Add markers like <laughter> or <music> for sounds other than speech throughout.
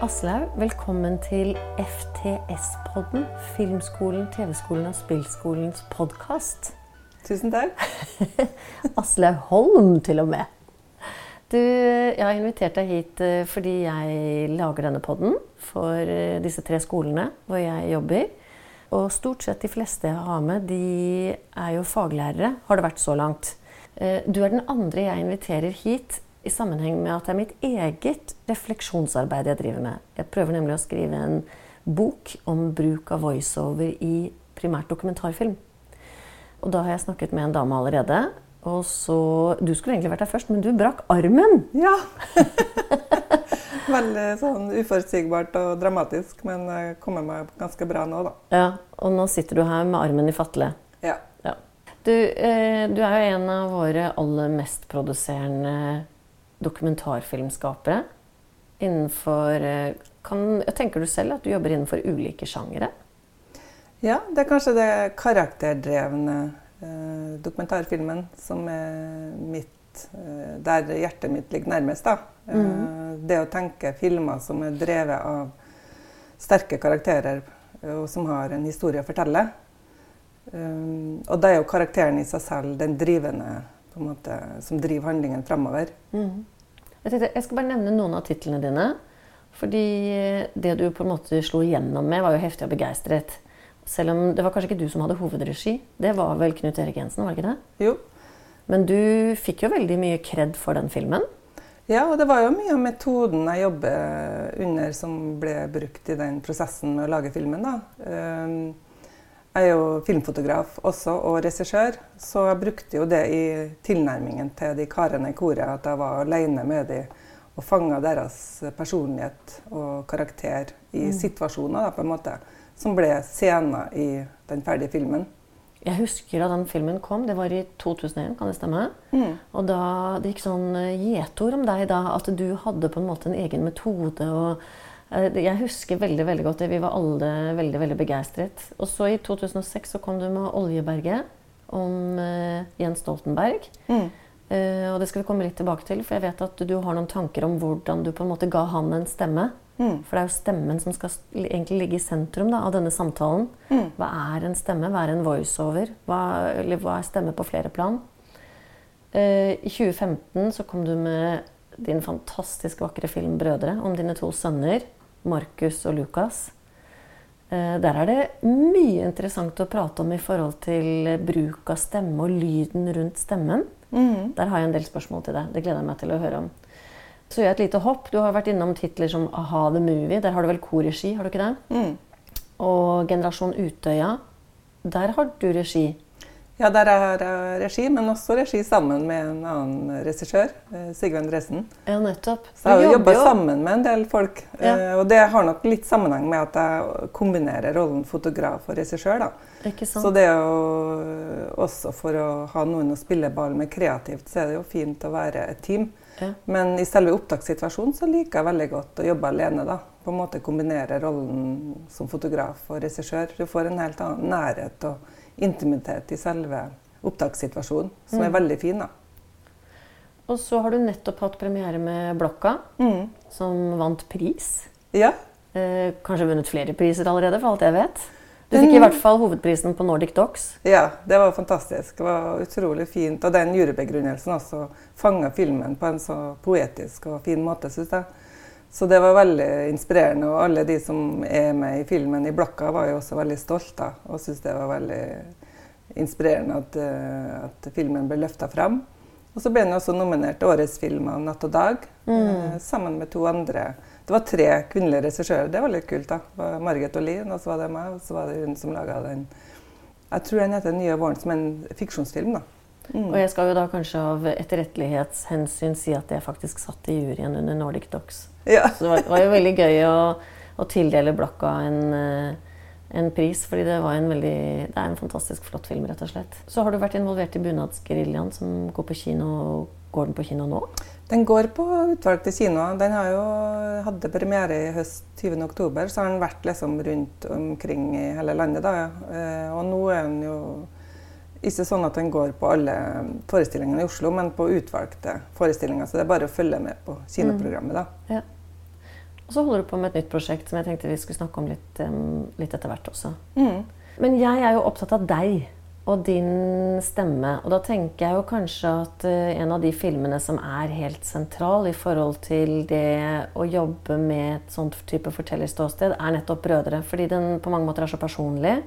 Aslaug, velkommen til FTS-podden. Filmskolen, TV-skolen og spillskolens podkast. Tusen takk. Aslaug Holm, til og med. Du, jeg har invitert deg hit eh, fordi jeg lager denne podden for eh, disse tre skolene hvor jeg jobber. Og stort sett de fleste jeg har med, de er jo faglærere, har det vært så langt. Eh, du er den andre jeg inviterer hit i sammenheng med at det er mitt eget refleksjonsarbeid jeg driver med. Jeg prøver nemlig å skrive en bok om bruk av voiceover i primært dokumentarfilm. Og da har jeg snakket med en dame allerede. Og så, Du skulle egentlig vært der først, men du brakk armen. Ja. <laughs> Veldig sånn uforutsigbart og dramatisk, men jeg kommer meg ganske bra nå, da. Ja, Og nå sitter du her med armen i fatle. Ja. ja. Du, eh, du, er jo en av våre aller mest produserende dokumentarfilmskapere innenfor eh, kan, Tenker du selv at du jobber innenfor ulike sjangere? Ja, det er kanskje det karakterdrevne eh, dokumentarfilmen som er mitt eh, Der hjertet mitt ligger nærmest. da. Eh, mm. Det å tenke filmer som er drevet av sterke karakterer, og som har en historie å fortelle. Um, og da er jo karakteren i seg selv den drivende måte, som driver handlingen framover. Mm. Jeg, jeg, skal bare nevne noen av titlene dine. Fordi det du på en måte slo igjennom med, var jo 'Heftig og begeistret'. Selv om det var kanskje ikke du som hadde hovedregi. Det var vel Knut Erik Jensen? var det ikke det? Jo. Men du fikk jo veldig mye kred for den filmen. Ja, og det var jo mye av metoden jeg jobber under som ble brukt i den prosessen med å lage filmen. da. Um, jeg er jo filmfotograf også, og regissør, så jeg brukte jo det i tilnærmingen til de karene i koret. At jeg var alene med dem og fanga deres personlighet og karakter i mm. situasjoner da, på en måte, som ble scener i den ferdige filmen. Jeg husker da den filmen kom, det var i 2001, kan det stemme? Mm. Og da det gikk sånn gjetord om deg da, at du hadde på en måte en egen metode. og jeg husker veldig veldig godt det. Vi var alle veldig veldig begeistret. Og så i 2006 så kom du med 'Oljeberget' om uh, Jens Stoltenberg. Mm. Uh, og det skal vi komme litt tilbake til, for jeg vet at du har noen tanker om hvordan du på en måte ga han en stemme. Mm. For det er jo stemmen som skal egentlig ligge i sentrum da, av denne samtalen. Mm. Hva er en stemme? Hva er en voiceover? Hva, eller hva er stemme på flere plan? Uh, I 2015 så kom du med din fantastisk vakre film 'Brødre' om dine to sønner. Markus og Lukas. Eh, der er det mye interessant å prate om i forhold til bruk av stemme og lyden rundt stemmen. Mm. Der har jeg en del spørsmål til deg. Det gleder jeg meg til å høre om. Så gjør jeg et lite hopp. Du har vært innom titler som Aha the Movie. Der har du vel korregi, har du ikke det? Mm. Og Generasjon Utøya. Der har du regi. Ja, der har jeg regi, men også regi sammen med en annen regissør, eh, Sigve Endresen. Ja, nettopp. Så jeg har jobba sammen med en del folk. Ja. Eh, og det har nok litt sammenheng med at jeg kombinerer rollen fotograf og regissør. da. Ikke sant? Så det er jo også for å ha noen å spille ball med kreativt, så er det jo fint å være et team. Ja. Men i selve opptakssituasjonen så liker jeg veldig godt å jobbe alene. da. På en måte kombinere rollen som fotograf og regissør. Du får en helt annen nærhet. og intimitet i selve opptakssituasjonen, som mm. er veldig fin. da. Og så har du nettopp hatt premiere med Blokka, mm. som vant pris. Ja. Eh, kanskje vunnet flere priser allerede, for alt jeg vet. Du fikk i hvert fall hovedprisen på Nordic Docs. Ja, det var fantastisk. Det var utrolig fint. Og den jurybegrunnelsen også fanga filmen på en så poetisk og fin måte, syns jeg. Så det var veldig inspirerende. Og alle de som er med i filmen i blokka, var jo også veldig stolte og syntes det var veldig inspirerende at, eh, at filmen ble løfta fram. Og så ble den også nominert til Årets film av Natt og Dag mm. eh, sammen med to andre. Det var tre kvinnelige regissører. Det var litt kult. da. Det var Margit Olin, og så var det meg, og så var det hun som laga den. Jeg tror den heter 'Nye våren', som en fiksjonsfilm. da. Mm. Og jeg skal jo da kanskje av etterrettelighetshensyn si at jeg faktisk satt i juryen under Nordic Docs. Ja. Så det var, var, jo veldig gøy å, å tildele Blokka en, eh, en, pris, fordi det, var en veldig, det er en fantastisk flott film, rett og slett. Så har du vært involvert i Bunadsgeriljaen, som går på kino. Går den på kino nå? Den går på utvalgte kinoer. Den har jo hadde premiere i høst 20.10, så har den vært liksom rundt omkring i hele landet. da. Eh, og nå er den jo ikke sånn at den går på alle forestillingene i Oslo, men på utvalgte forestillinger. Så det er bare å følge med på kinoprogrammet. da. Ja. Og så holder du på med et nytt prosjekt som jeg tenkte vi skulle snakke om litt, litt etter hvert også. Mm. Men jeg er jo opptatt av deg og din stemme. Og da tenker jeg jo kanskje at uh, en av de filmene som er helt sentral i forhold til det å jobbe med et sånt type fortellerståsted, er nettopp 'Brødre'. Fordi den på mange måter er så personlig.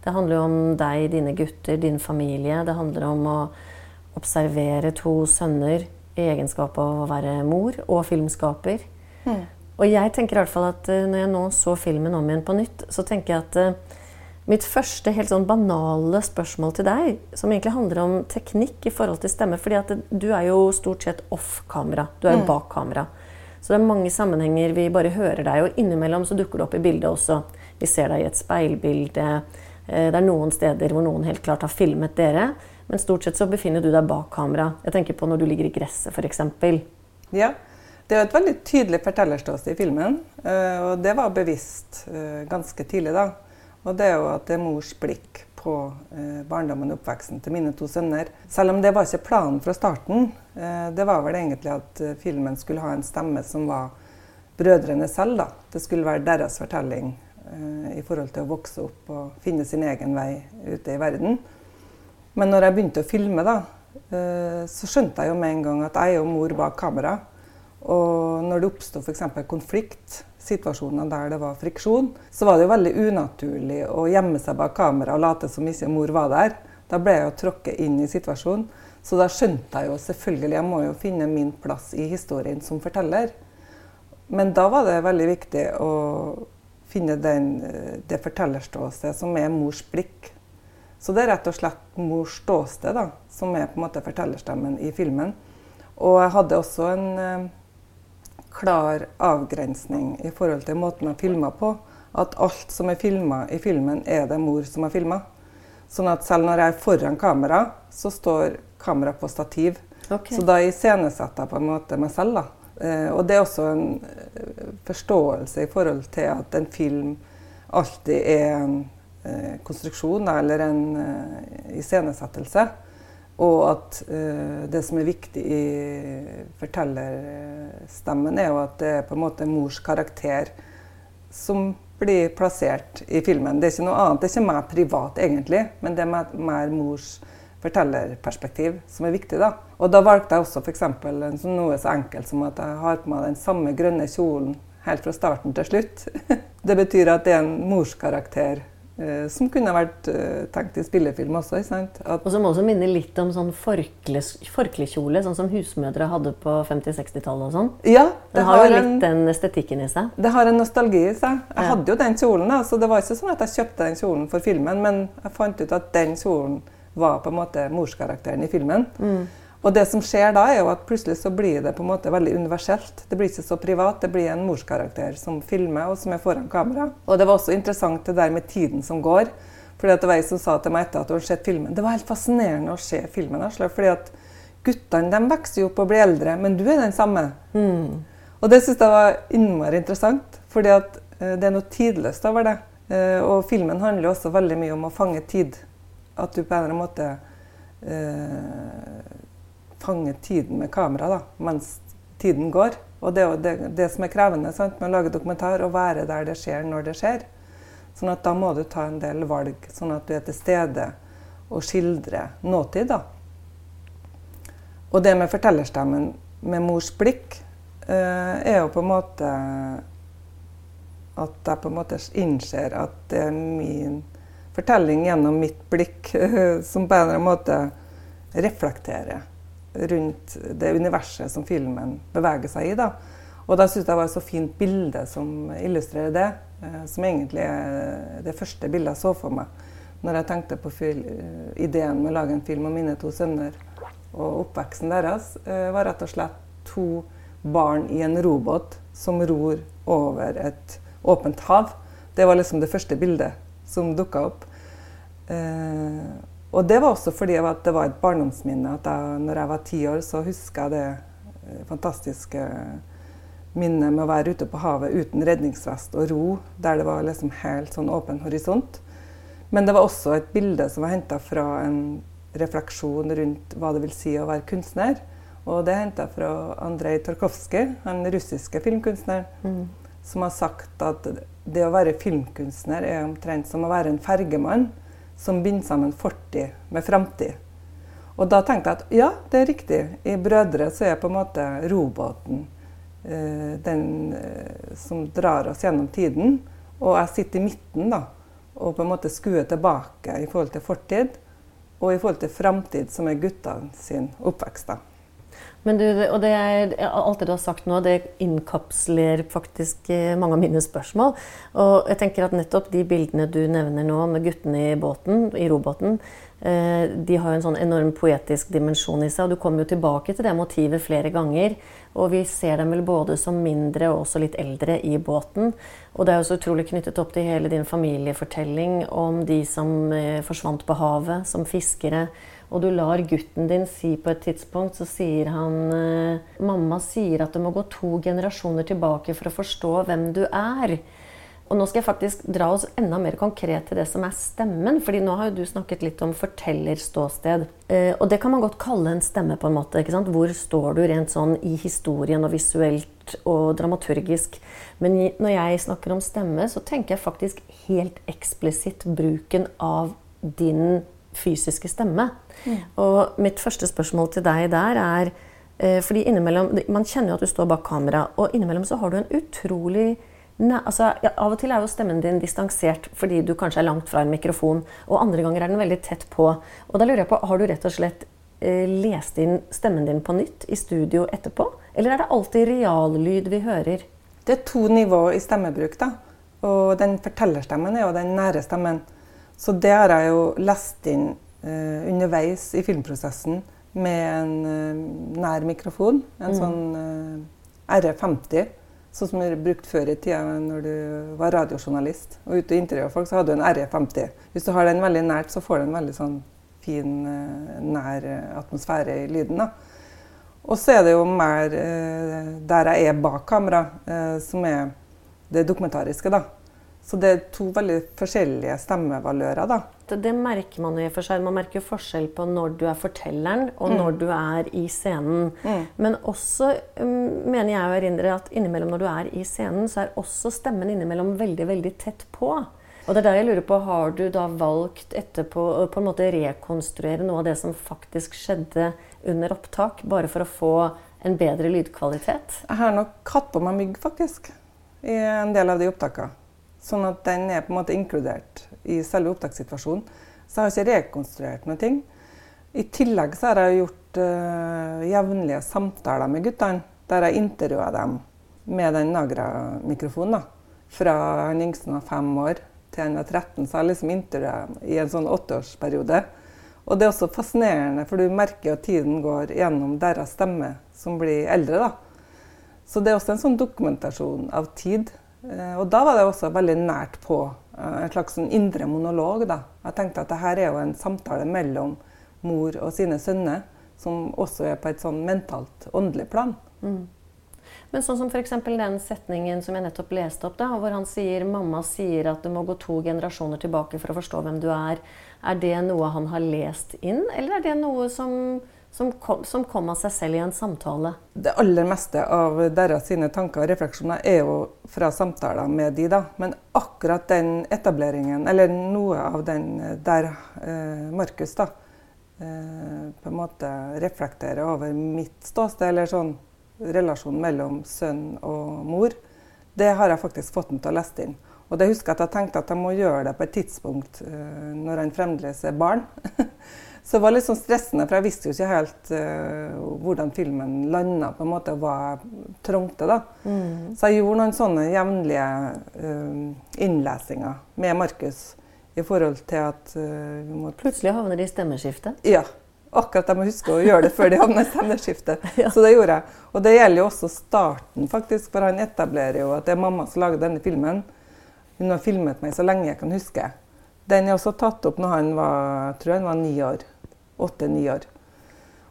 Det handler jo om deg, dine gutter, din familie. Det handler om å observere to sønner i egenskap av å være mor og filmskaper. Mm. Og jeg tenker i hvert fall at uh, når jeg nå så filmen om igjen på nytt, så tenker jeg at uh, mitt første helt sånn banale spørsmål til deg, som egentlig handler om teknikk i forhold til stemme fordi at du er jo stort sett off kamera. Du er jo Mm. bak kamera. Så det er mange sammenhenger vi bare hører deg, og innimellom så dukker det opp i bildet også. Vi ser deg i et speilbilde. Eh, Det er noen steder hvor noen helt klart har filmet dere, men stort sett så befinner du deg bak kamera. Jeg tenker på når du ligger i gresset, f.eks. Ja. Det er jo et veldig tydelig fortellerståsted i filmen, eh, og det var bevisst eh, ganske tidlig. da. Og det er jo at det er mors blikk på eh, barndommen og oppveksten til mine to sønner. Selv om det var ikke planen fra starten. Eh, det var vel egentlig at eh, filmen skulle ha en stemme som var brødrene selv. da. Det skulle være deres fortelling eh, i forhold til å vokse opp og finne sin egen vei ute i verden. Men når jeg begynte å filme, da, eh, så skjønte jeg jo med en gang at jeg er jo mor bak kamera. Og når det oppsto f.eks. konflikt, situasjoner der det var friksjon, så var det jo veldig unaturlig å gjemme seg bak kamera og late som ikke mor var der. Da ble jeg jo tråkket inn i situasjonen. Så da skjønte jeg jo selvfølgelig jeg må jo finne min plass i historien som forteller. Men da var det veldig viktig å finne den, det fortellerståsted som er mors blikk. Så det er rett og slett mors ståsted da, som er på en måte fortellerstemmen i filmen. Og jeg hadde også en eh, klar avgrensning i forhold til måten jeg filma på. At alt som er filma i filmen, er det mor som har filma. Sånn at selv når jeg er foran kamera, så står kamera på stativ. Okay. Så da iscenesetter jeg på en måte meg selv. da. Eh, og det er også en eh, forståelse i forhold til at en film alltid er en eh, konstruksjon eller en eh, iscenesettelse. Og at uh, det som er viktig i fortellerstemmen, er jo at det er på en måte mors karakter som blir plassert i filmen. Det er ikke noe annet, det er ikke meg privat egentlig, men det er mer- mors fortellerperspektiv som er viktig. da. Og da valgte jeg også f.eks. Sånn noe så enkelt som at jeg har på meg den samme grønne kjolen helt fra starten til slutt. <laughs> Det betyr at det er en morskarakter som kunne vært eh, tenkt i spillefilm også. ikke sant? Og som også minner litt om sånn forkle, forklekjole, sånn som husmødre hadde på 50-60-tallet og sånn. ja, det Den har jo litt en, den estetikken i seg. det har en nostalgi i seg. Jeg Ja. hadde jo den kjolen, da, så det var ikke sånn at jeg kjøpte den kjolen for filmen, men jeg fant ut at den kjolen var på en måte morskarakteren i filmen. Og det som skjer da, er jo at plutselig så blir det på en måte veldig universelt. Det blir ikke så privat, det blir en morskarakter som filmer, og som er foran kamera. Og det var også interessant det der med tiden som går. Fordi at det var ei som sa til meg etter at hun hadde sett filmen Det var helt fascinerende å se filmen. Fordi at guttene de vokser jo opp og blir eldre, men du er den samme. Og det syns jeg var innmari interessant, fordi at eh, det er noe tidløst over det. Eh, og filmen handler jo også veldig mye om å fange tid. At du på en eller annen måte eh, fanger tiden med kamera da, mens tiden går. Og det er jo det, det som er krevende sant, med å lage dokumentar, å være der det skjer når det skjer. Sånn at da må du ta en del valg, sånn at du er til stede og skildrer nåtid. da. Og det med fortellerstemmen med mors blikk eh, er jo på en måte at jeg på en måte innser at det er min fortelling gjennom mitt blikk <laughs> som på en eller annen måte reflekterer rundt det universet som filmen beveger seg i. Da. Og da syns jeg det var et så fint bilde som illustrerer det, eh, som egentlig er det første bildet jeg så for meg når jeg tenkte på eh, ideen med å lage en film om mine to sønner. Og oppveksten deres eh, var rett og slett to barn i en robåt som ror over et åpent hav. Det var liksom det første bildet som dukka opp. Og det var også fordi at det var et barndomsminne. at jeg, når jeg var ti år, så huska jeg det eh, fantastiske minnet med å være ute på havet uten redningsvest og ro, der det var liksom helt sånn åpen horisont. Men det var også et bilde som var henta fra en refleksjon rundt hva det vil si å være kunstner. Og det henta jeg fra Andrej Tarkovskij, den russiske filmkunstneren. som har sagt at det å være filmkunstner er omtrent som å være en fergemann som binder sammen fortid med framtid. Og da tenkte jeg at ja, det er riktig. I 'Brødre' så er på en måte robåten eh, den eh, som drar oss gjennom tiden. Og jeg sitter i midten da, og på en måte skuer tilbake i forhold til fortid og i forhold til framtid, som er gutta sin oppvekst. da. Men du, og det er, alt det du har sagt nå, det innkapsler faktisk eh, mange av mine spørsmål. Og jeg tenker at nettopp de bildene du nevner nå med guttene i båten, i robåten, eh, de har jo en sånn enorm poetisk dimensjon i seg. Og du kommer jo tilbake til det motivet flere ganger. Og vi ser dem vel både som mindre og også litt eldre i båten. Og det er jo så utrolig knyttet opp til hele din familiefortelling om de som eh, forsvant på havet som fiskere og du lar gutten din si på et tidspunkt, så sier han eh, Mamma sier at det må gå to generasjoner tilbake for å forstå hvem du er. Og nå skal jeg faktisk dra oss enda mer konkret til det som er stemmen. fordi nå har jo du snakket litt om fortellerståsted. Eh, og det kan man godt kalle en stemme, på en måte. ikke sant? Hvor står du rent sånn i historien og visuelt og dramaturgisk? Men når jeg snakker om stemme, så tenker jeg faktisk helt eksplisitt bruken av din fysiske stemme. Mm. Og mitt første spørsmål til deg der er eh, fordi innimellom, Man kjenner jo at du står bak kamera, og innimellom så har du en utrolig altså, ja, Av og til er jo stemmen din distansert fordi du kanskje er langt fra en mikrofon. Og andre ganger er den veldig tett på. Og da lurer jeg på, Har du rett og slett eh, lest inn stemmen din på nytt i studio etterpå? Eller er det alltid reallyd vi hører? Det er to nivåer i stemmebruk. da. Og den fortellerstemmen er jo den nære stemmen. Så det har jeg jo lest inn eh, underveis i filmprosessen med en eh, nær mikrofon. En mm. sånn eh, RE50, sånn som er brukt før i tida når du var radiojournalist og ute og intervjua folk, så hadde du en RE50. Hvis du har den veldig nært, så får du en veldig sånn fin, nær atmosfære i lyden. da. Og så er det jo mer der jeg er bak kamera, som er det dokumentariske. da. Så det er to veldig forskjellige stemmevalører, da. Det, det merker man jo for seg. Man merker forskjell på når du er fortelleren, og mm. når du er i scenen. Mm. Men også um, mener jeg å erindre at innimellom når du er i scenen, så er også stemmen innimellom veldig, veldig tett på. Og det er der jeg lurer på, Har du da valgt etterpå å på en måte rekonstruere noe av det som faktisk skjedde under opptak, bare for å få en bedre lydkvalitet? Jeg har nok hatt på meg mygg, faktisk, i en del av de opptakene. Sånn at den er på en måte inkludert i selve opptakssituasjonen. Så jeg har ikke rekonstruert noen ting. I tillegg så har jeg gjort uh, jevnlige samtaler med guttene, der jeg intervjua dem med den Nagra-mikrofonen. Fra han yngste var fem år til han var 13, så har jeg liksom intervjua i en sånn åtteårsperiode. Og det er også fascinerende, for du merker at tiden går gjennom deres stemme som blir eldre. da. Så det er også en sånn dokumentasjon av tid og da var det også veldig nært på eh, en slags sånn indre monolog. Da. Jeg tenkte at dette er jo en samtale mellom mor og sine sønner, som også er på et sånn mentalt, åndelig plan. Mm. Men sånn som f.eks. den setningen som jeg nettopp leste opp, da, hvor han sier mamma sier at du må gå to generasjoner tilbake for å forstå hvem du er. Er det noe han har lest inn, eller er det noe som som kom, som kom, av seg selv i en samtale? Det aller meste av deres sine tanker og refleksjoner er jo fra samtaler med de, da. Men akkurat den etableringen, eller noe av den der eh, Markus da, eh, på en måte reflekterer over mitt ståsted, eller sånn relasjon mellom sønn og mor, det har jeg faktisk fått ham til å leste inn. Og det husker jeg at jeg tenkte at jeg må gjøre det på et tidspunkt eh, når han fremdeles er barn. <laughs> Så det var litt sånn stressende, for jeg visste jo ikke helt uh, hvordan filmen landa, på en måte, og hva jeg trengte. da. Mm. Så jeg gjorde noen sånne jevnlige uh, innlesinger med Markus i forhold til at uh, vi må Plutselig havner de i stemmeskiftet? Ja. Akkurat jeg må huske å gjøre det før de havner i stemmeskiftet. <laughs> ja. Så det gjorde jeg. Og det gjelder jo også starten, faktisk, for han etablerer jo at det er mamma som lager denne filmen. Hun har filmet meg så lenge jeg kan huske. Den er også tatt opp når han var, jeg han var ni år åtte-ni år.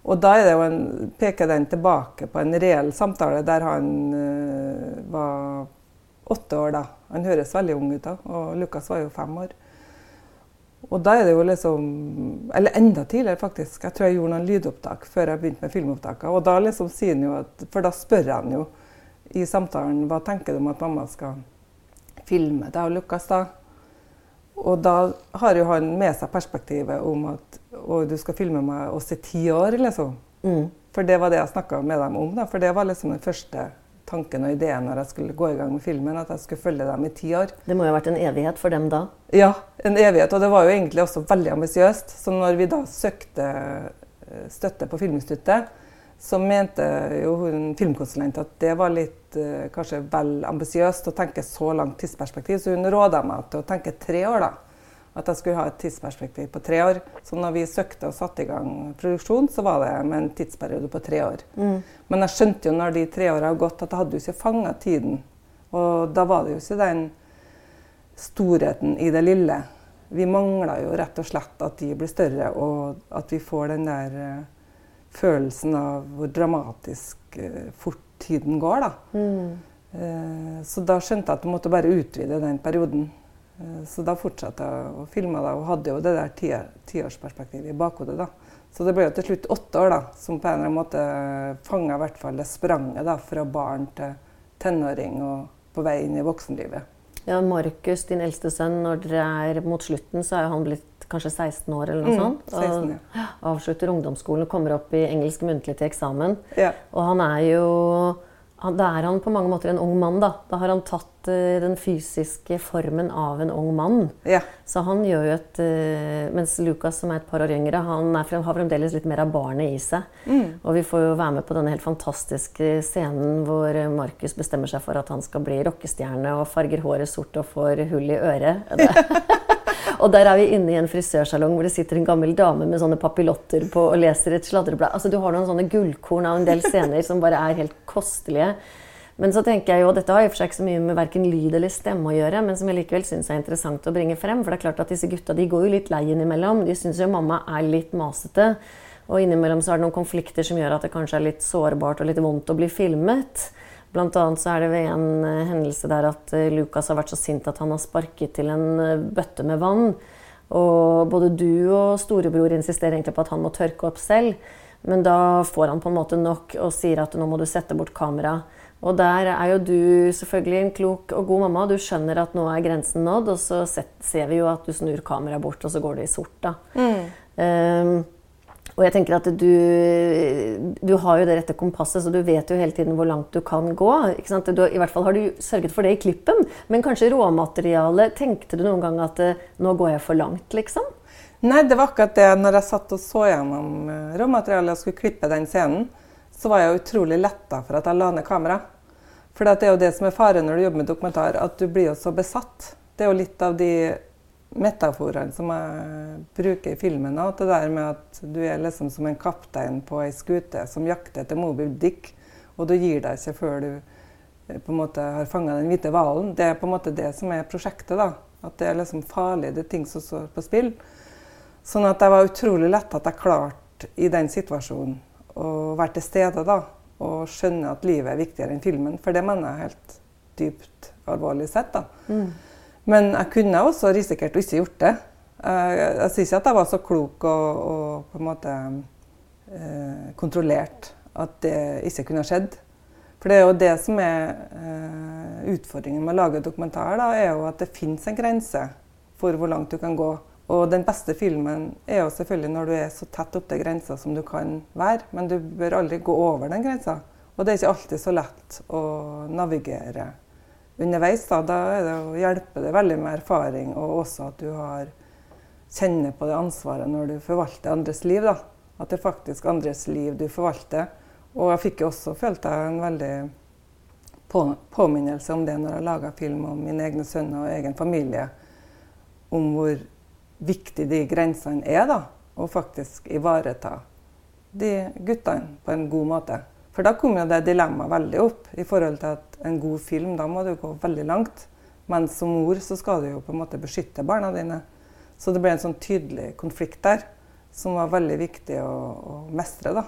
Og da en, peker den tilbake på en reell samtale der han uh, var åtte år da. Han høres veldig ung ut da, og Lukas var jo fem år. Og da er det jo liksom Eller enda tidligere, faktisk. Jeg tror jeg gjorde noen lydopptak før jeg begynte med filmopptakene. Og da liksom sier han jo at For da spør han jo i samtalen hva tenker du om at mamma skal filme deg og Lukas da? Og da har jo han med seg perspektivet om at du skal filme meg oss i ti år, liksom. Mm. For det var det jeg snakka med dem om. da, For det var liksom den første tanken og ideen når jeg skulle gå i gang med filmen, at jeg skulle følge dem i ti år. Det må jo ha vært en evighet for dem da? Ja, en evighet. Og det var jo egentlig også veldig ambisiøst. Så når vi da søkte eh, støtte på Filminstituttet, så mente jo hun filmkonsulent at det var litt uh, kanskje vel ambisiøst å tenke så langt tidsperspektiv, så hun råda meg til å tenke tre år, da. At jeg skulle ha et tidsperspektiv på tre år. Så når vi søkte og satte i gang produksjon, så var det med en tidsperiode på tre år. Mm. Men jeg skjønte jo når de tre åra har gått, at jeg hadde jo ikke fanga tiden. Og da var det jo ikke den storheten i det lille. Vi mangla jo rett og slett at de blir større, og at vi får den der uh, følelsen av hvor dramatisk uh, fort tiden går. da. Mm. Uh, så da skjønte jeg at jeg måtte bare utvide den perioden. Uh, så da fortsatte jeg å filme da, og hadde jo det der tiårsperspektivet i bakhodet. da. Så det ble jo til slutt åtte år da, som på en eller annen måte fanga i hvert fall det spranget da, fra barn til tenåring og på vei inn i voksenlivet. Ja, Markus, din eldste sønn, når dere er mot slutten, så er han blitt kanskje 16 år eller noe mm, sånt. 16, ja. avslutter ungdomsskolen og kommer opp i engelsk muntlig til eksamen. Ja. Og han er jo han, Da er han på mange måter en ung mann, da. Da har han tatt uh, den fysiske formen av en ung mann. Ja. Så han gjør jo et uh, Mens Lucas, som er et par år yngre, han frem, har fremdeles litt mer av barnet i seg. Mm. Og vi får jo være med på denne helt fantastiske scenen hvor Markus bestemmer seg for at han skal bli rockestjerne og farger håret sort og får hull i øret. <laughs> <laughs> Og der er vi inne i en frisørsalong hvor det sitter en gammel dame med sånne papillotter på og leser et sladreblad. Altså, du har noen sånne gullkorn av en del scener som bare er helt kostelige. Men så tenker jeg jo, dette har i og for seg ikke så mye med verken lyd eller stemme å gjøre, men som jeg likevel syns er interessant å bringe frem. For det er klart at disse gutta de går jo litt lei innimellom. De syns jo mamma er litt masete. Og innimellom så er det noen konflikter som gjør at det kanskje er litt sårbart og litt vondt å bli filmet. Blant annet så er det ved en uh, hendelse der at uh, Lukas har vært så sint at han har sparket til en uh, bøtte med vann. Og både du og storebror insisterer egentlig på at han må tørke opp selv. Men da får han på en måte nok og sier at nå må du sette bort kameraet. Og der er jo du selvfølgelig en klok og god mamma. Du skjønner at nå er grensen nådd, og så ser vi jo at du snur kameraet bort, og så går det i sort. da. Mm. Um, og jeg tenker at du, du, har jo det rette kompasset, så du vet jo hele tiden hvor langt du kan gå. Du, I hvert fall har du sørget for det i klippen. Men kanskje råmaterialet Tenkte du noen gang at eh, nå går jeg for langt, liksom? Nei, det var akkurat det. Når jeg satt og så gjennom eh, råmaterialet og skulle klippe den scenen, så var jeg utrolig letta for at jeg la ned kamera. For det er jo det som er faren når du jobber med dokumentar, at du blir jo så besatt. Det er jo litt av de metaforene som jeg bruker i filmen. At det der med at du er liksom som en kaptein på ei skute som jakter etter Moby Dick, og du gir deg ikke før du eh, på en måte har fanga den hvite hvalen. Det er på en måte det som er prosjektet. da. At det er liksom farlig, det er ting som står på spill. Sånn at det var utrolig lett at jeg klarte i den situasjonen å være til stede da, og skjønne at livet er viktigere enn filmen. For det mener jeg helt dypt alvorlig sett. da. Mm. Men jeg kunne også risikert å ikke gjort det. Jeg, jeg sier ikke at jeg var så klok og, og på en måte eh, kontrollert at det ikke kunne skjedd. For det er jo det som er eh, utfordringen med å lage dokumentar, da, er jo at det fins en grense for hvor langt du kan gå. Og den beste filmen er jo selvfølgelig når du er så tett opptil grensa som du kan være. Men du bør aldri gå over den grensa. Og det er ikke alltid så lett å navigere underveis. Da, da det å hjelpe deg veldig med erfaring, og også at du har kjenner på det ansvaret når du forvalter andres liv. Da. At det er faktisk andres liv du forvalter. Og jeg fikk jo også, følte jeg, en veldig på, påminnelse om det når jeg laga film om mine egne sønner og egen familie. Om hvor viktig de grensene er, da. Og faktisk ivareta de guttene på en god måte. For da kom jo det dilemmaet veldig opp i forhold til at en god film, da må du gå veldig langt. Men som mor så skal du jo på en måte beskytte barna dine. Så det ble en sånn tydelig konflikt der som var veldig viktig å, å mestre, da.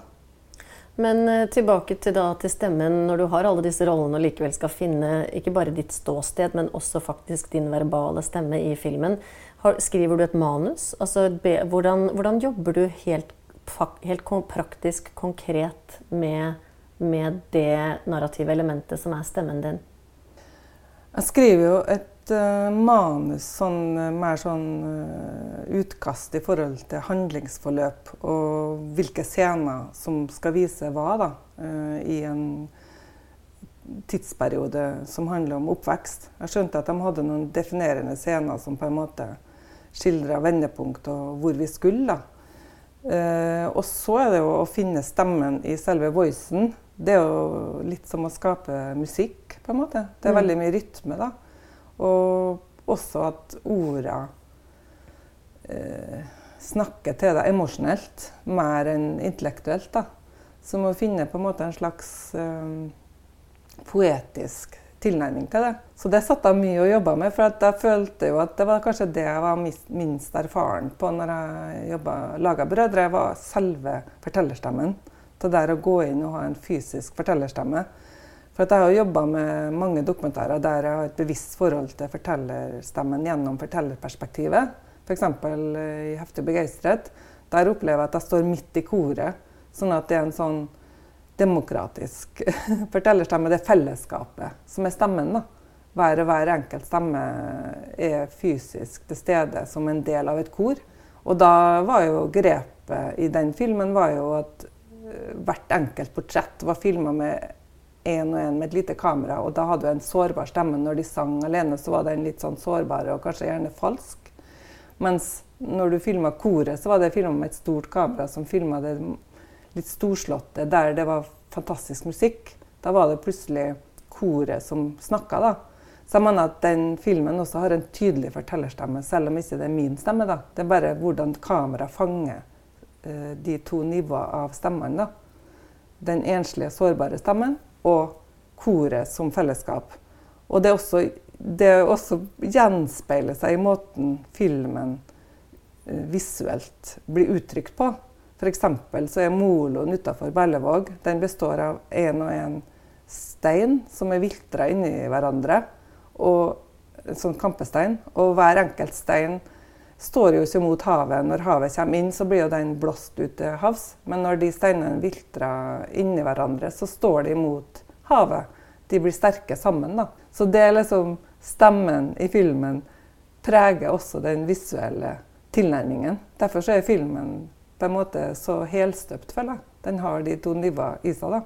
Men uh, tilbake til, da, til, stemmen. Når du har alle disse rollene og likevel skal finne ikke bare ditt ståsted, men også faktisk din verbale stemme i filmen. Har, skriver du et manus? Altså, be, hvordan, hvordan, jobber du helt, helt praktisk, konkret med med det narrative elementet som er stemmen din? Jeg skriver jo et uh, manus, sånn, uh, mer sånn uh, utkast i forhold til handlingsforløp og hvilke scener som skal vise hva da, i en tidsperiode som handler om oppvekst. Jeg skjønte at de hadde noen definerende scener som på en måte skildra vendepunkt og hvor vi skulle. da. og så er det jo å finne stemmen i selve voicen det er jo litt som å skape musikk, på en måte. Det er mm. veldig mye rytme, da. Og også at orda eh, snakker til deg emosjonelt mer enn intellektuelt. da. Så må finne på en måte en slags eh, poetisk tilnærming til det. Så det satte jeg mye å jobbe med, for jeg følte jo at det var kanskje det jeg var minst erfaren på når jeg laga 'Brødre', var selve fortellerstemmen det der å gå inn og ha en fysisk fortellerstemme. For jeg har jobba med mange dokumentarer der jeg har et bevisst forhold til fortellerstemmen gjennom fortellerperspektivet. F.eks. For i 'Heftig begeistret'. Der opplever jeg at jeg står midt i koret. Sånn at det er en sånn demokratisk <laughs> fortellerstemme. Det er fellesskapet som er stemmen. da. Hver og hver enkelt stemme er fysisk til stede som en del av et kor. Og da var jo grepet i den filmen var jo at hvert enkelt portrett var filma med én og én med et lite kamera. Og da hadde du en sårbar stemme. Når de sang alene, så var den litt sånn sårbar og kanskje gjerne falsk. Mens når du filma koret, så var det filma med et stort kamera som filma det litt storslåtte, der det var fantastisk musikk. Da var det plutselig koret som snakka, da. Så jeg mener at den filmen også har en tydelig fortellerstemme, selv om ikke det er min stemme. da. Det er bare hvordan kamera fanger de to nivåene av stemmene. Den enslige, sårbare stemmen og koret som fellesskap. Og det, også, det også gjenspeiler seg i måten filmen eh, visuelt blir uttrykt på. F.eks. så er moloen utafor Berlevåg den består av én og én stein som er viltra inni hverandre. Og en sånn kampestein. Og hver enkelt stein står jo ikke mot havet. Når havet kommer inn, så blir jo den blåst ut til havs. Men når de steinene viltrer inni hverandre, så står de mot havet. De blir sterke sammen. da. Så det er liksom stemmen i filmen preger også den visuelle tilnærmingen. Derfor er filmen på en måte så helstøpt, føler jeg. Den har de to nivåene i seg. da.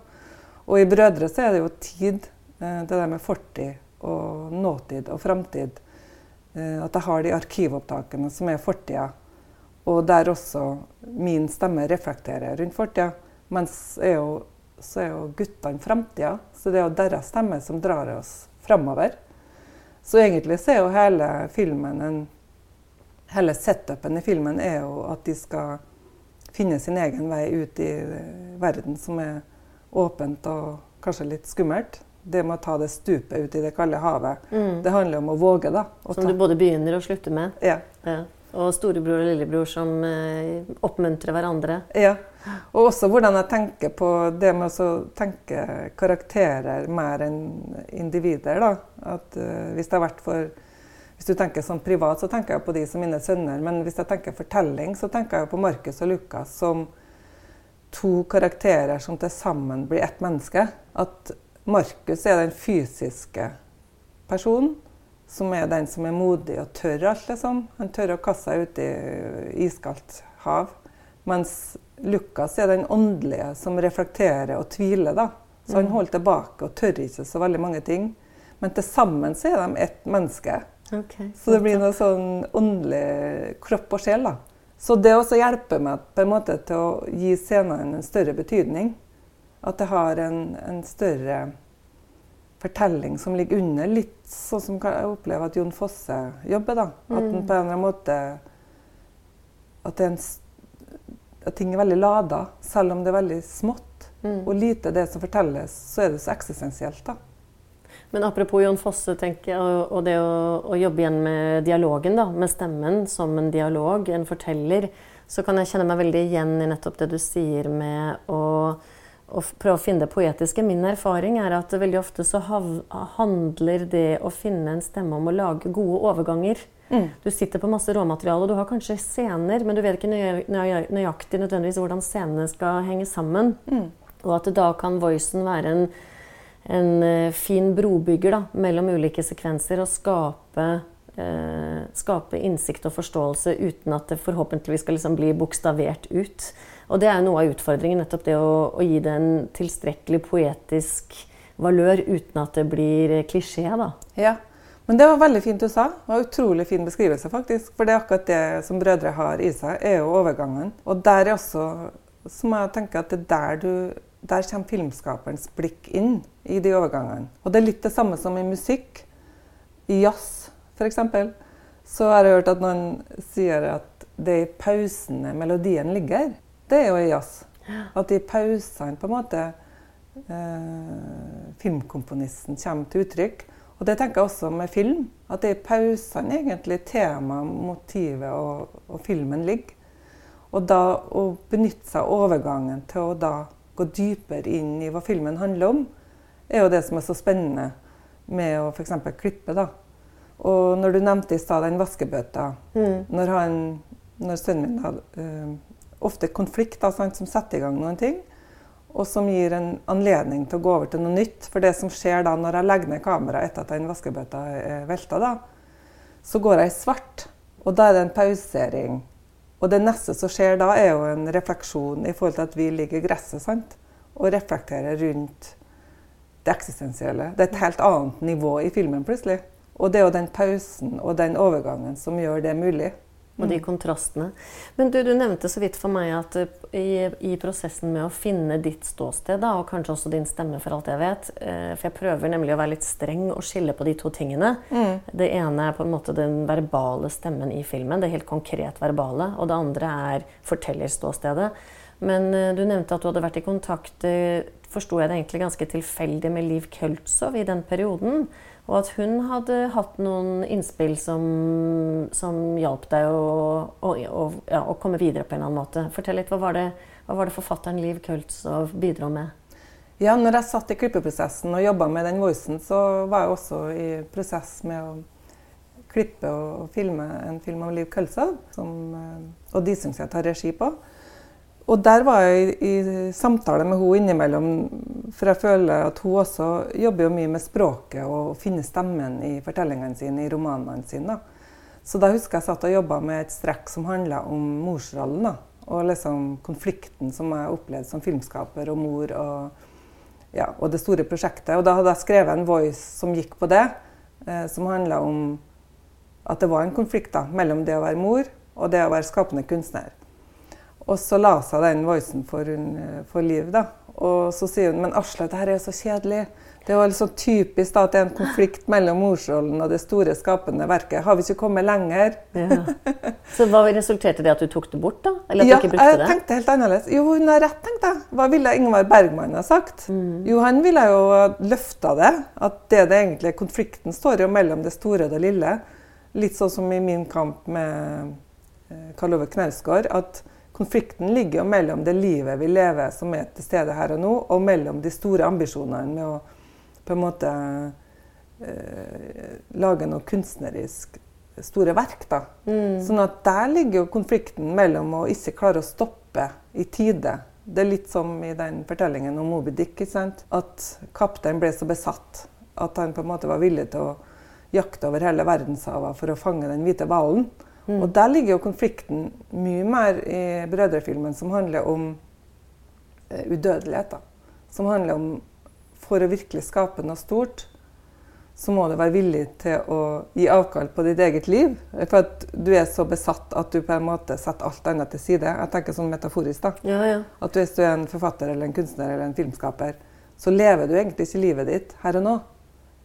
Og i 'Brødre' så er det jo tid, eh, det der med fortid og nåtid og framtid at jeg har de arkivopptakene som er fortida, og der også min stemme reflekterer rundt fortida. Mens er jo, så er jo guttene framtida, så det er jo deres stemme som drar oss framover. Så egentlig så er jo hele filmen en Hele setupen i filmen er jo at de skal finne sin egen vei ut i verden som er åpent og kanskje litt skummelt det med å ta det stupet ut i det kalde havet. Mm. Det handler om å våge, da. Å som du både begynner og slutter med. Ja. ja. Og storebror og lillebror som eh, oppmuntrer hverandre. Ja. Og også hvordan jeg tenker på det med å tenke karakterer mer enn individer. da. At uh, hvis det har vært for hvis du tenker sånn privat, så tenker jeg på de som mine sønner. Men hvis jeg tenker fortelling, så tenker jeg på Markus og Lukas som to karakterer som til sammen blir ett menneske. At Markus er den fysiske personen. Som er den som er modig og tør alt, liksom. Han tør å kaste seg ut i iskaldt hav. Mens Lukas er den åndelige som reflekterer og tviler. da. Så han mm. holder tilbake og tør ikke så veldig mange ting. Men til sammen så er de ett menneske. Okay, så det blir noe sånn åndelig kropp og sjel. da. Så det også hjelper meg på en måte til å gi scenene en større betydning. At det har en, en, større fortelling som ligger under. Litt sånn som jeg opplever at Jon Fosse jobber. da. At, mm. på en eller annen måte, at, en, at ting er veldig lada, selv om det er veldig smått. Mm. Og lite det som fortelles, så er det så eksistensielt. da. Men apropos Jon Fosse tenker jeg, og det å, å, jobbe igjen med dialogen, da, med stemmen som en dialog, en forteller, så kan jeg kjenne meg veldig igjen i nettopp det du sier med å og prøve å finne det poetiske. Min erfaring er at veldig ofte så handler det å finne en stemme om å lage gode overganger. Mm. Du sitter på masse råmateriale, og du har kanskje scener, men du vet ikke nøyaktig nødvendigvis hvordan scenene skal henge sammen. Mm. Og at da kan voicen være en, en eh, fin brobygger da, mellom ulike sekvenser og skape, eh, skape innsikt og forståelse uten at det forhåpentligvis skal liksom bli bokstavert ut. Og det er noe av utfordringen, nettopp det å, å gi det en tilstrekkelig poetisk valør uten at det blir klisjé. da. Ja, men det var veldig fint du sa. Det var Utrolig fin beskrivelse, faktisk. For det er akkurat det som brødre har i seg, er jo overgangen. Og der er også, som jeg tenker at det er der du der kommer filmskaperens blikk inn i de overgangene. Og det er litt det samme som i musikk. I jazz, f.eks. Så har jeg hørt at noen sier at det er i pausene melodien ligger. Det er jo i jazz. At i pausene på en måte eh, filmkomponisten kommer til uttrykk. Og det tenker jeg også med film. At det er i pausene egentlig temaet, motivet og, og, filmen ligger. Og da å benytte seg av overgangen til å da gå dypere inn i hva filmen handler om, er jo det som er så spennende med å f.eks. klippe. da. Og når du nevnte i stad den vaskebøtta mm. Når, han, når sønnen min hadde uh, ofte konflikt da, sant, som setter i gang noen ting, og som gir en anledning til å gå over til noe nytt. For det som skjer da når jeg legger ned kameraet etter at den vaskebøtta er velta, da, så går jeg i svart. Og da er det en pausering. Og det neste som skjer da, er jo en refleksjon i forhold til at vi ligger i gresset sant? og reflekterer rundt det eksistensielle. Det er et helt annet nivå i filmen plutselig. Og det er jo den pausen og den overgangen som gjør det mulig og de mm. kontrastene. Men du, du, nevnte så vidt for meg at eh, i, i, prosessen med å finne ditt ståsted, da, og kanskje også din stemme, for alt jeg vet eh, For jeg prøver nemlig å være litt streng og skille på de to tingene. Mm. Det ene er på en måte den verbale stemmen i filmen, det helt konkret verbale. Og det andre er fortellerståstedet. Men eh, du nevnte at du hadde vært i kontakt, forsto jeg det egentlig ganske tilfeldig, med Liv Køltzow i den perioden. Og at hun hadde hatt noen innspill som, som hjalp deg å, å, å, ja, å, komme videre på en eller annen måte. Fortell litt, Hva var det, hva var det forfatteren Liv Kultz bidro med? Ja, når jeg satt i klippeprosessen og jobba med den voicen, så var jeg også i prosess med å klippe og filme en film av Liv Kultz, som og de har jeg tar regi på. Og der var jeg i, i samtale med henne innimellom, for jeg føler at hun også jobber jo mye med språket og finner stemmen i fortellingene sine, i romanene sine. Så da husker jeg satt og jobba med et strekk som handla om morsrollen. da, Og liksom konflikten som jeg opplevde som filmskaper og mor, og, ja, og, det store prosjektet. Og da hadde jeg skrevet en voice som gikk på det, eh, som handla om at det var en konflikt da, mellom det å være mor og det å være skapende kunstner. Og så la seg den voicen for, for Liv. da. Og så sier hun men Asle, det her er så kjedelig. Det er jo liksom typisk da, at det er en konflikt <laughs> mellom morsrollen og det store skapende verket. Har vi ikke kommet lenger? Ja. Så hva resulterte det at du tok det bort, da? Eller at ja, du ikke brukte det? jeg tenkte helt annerledes. Jo, hun har rett, tenkte jeg. Hva ville Ingvar Bergman ha sagt? Mm. Jo, han ville jo løfta det. At det det egentlig konflikten står jo mellom det store og det lille. Litt sånn som i min kamp med eh, Karl Ove Knausgård. at Konflikten ligger jo mellom det livet vi lever som er til stede her og nå, og mellom de store ambisjonene med å på en måte eh, lage noe kunstnerisk store verk. da. Mm. Sånn at der ligger jo konflikten mellom å ikke klare å stoppe i tide. Det er litt som i den fortellingen om Moby Dick. ikke sant? At kapteinen ble så besatt at han på en måte var villig til å jakte over hele verdenshavet for å fange den hvite hvalen. Mm. Og der ligger jo konflikten mye mer i brødrefilmen, som handler om eh, udødelighet. Da. Som handler om for å virkelig skape noe stort, så må du være villig til å gi avkall på ditt eget liv. For at du er så besatt at du på en måte setter alt annet til side. Jeg tenker sånn metaforisk. da. Ja, ja. At hvis du er en forfatter eller en kunstner eller en filmskaper, så lever du egentlig ikke livet ditt her og nå.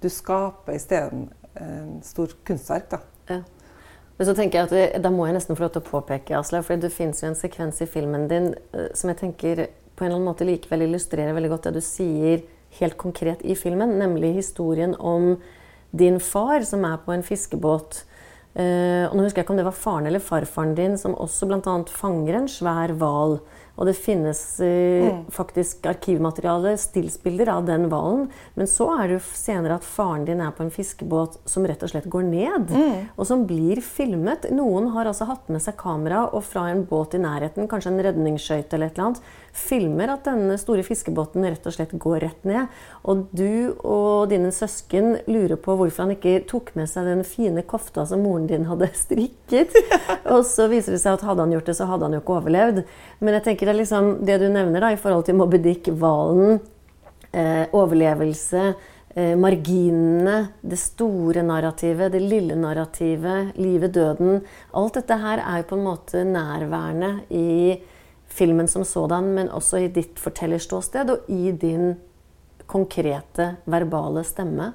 Du skaper isteden en stor kunstverk. da. Ja. Men så tenker jeg at Da må jeg nesten få lov til å påpeke, Aslaug, for det fins jo en sekvens i filmen din uh, som jeg tenker på en eller annen måte likevel illustrerer veldig godt det du sier helt konkret i filmen, nemlig historien om din far som er på en fiskebåt. Uh, og nå husker jeg ikke om det var faren eller farfaren din som også bl.a. fanger en svær hval. Og det finnes eh, mm. faktisk arkivmateriale, stillsbilder av den hvalen. Men så er det jo senere at faren din er på en fiskebåt som rett og slett går ned. Mm. Og som blir filmet. Noen har altså hatt med seg kamera og fra en båt i nærheten, kanskje en redningsskøyte eller et eller annet, filmer at denne store fiskebåten rett og slett går rett ned. Og du og dine søsken lurer på hvorfor han ikke tok med seg den fine kofta som moren din hadde <laughs> strikket. og så viser det seg at hadde han gjort det, så hadde han jo ikke overlevd. Men jeg tenker det er liksom det du nevner da, i forhold til Moby Dick, hvalen, eh, overlevelse, eh, marginene, det store narrativet, det lille narrativet, livet, døden Alt dette her er jo på en måte nærværende i filmen som sådan, men også i ditt fortellerståsted og i din konkrete, verbale stemme.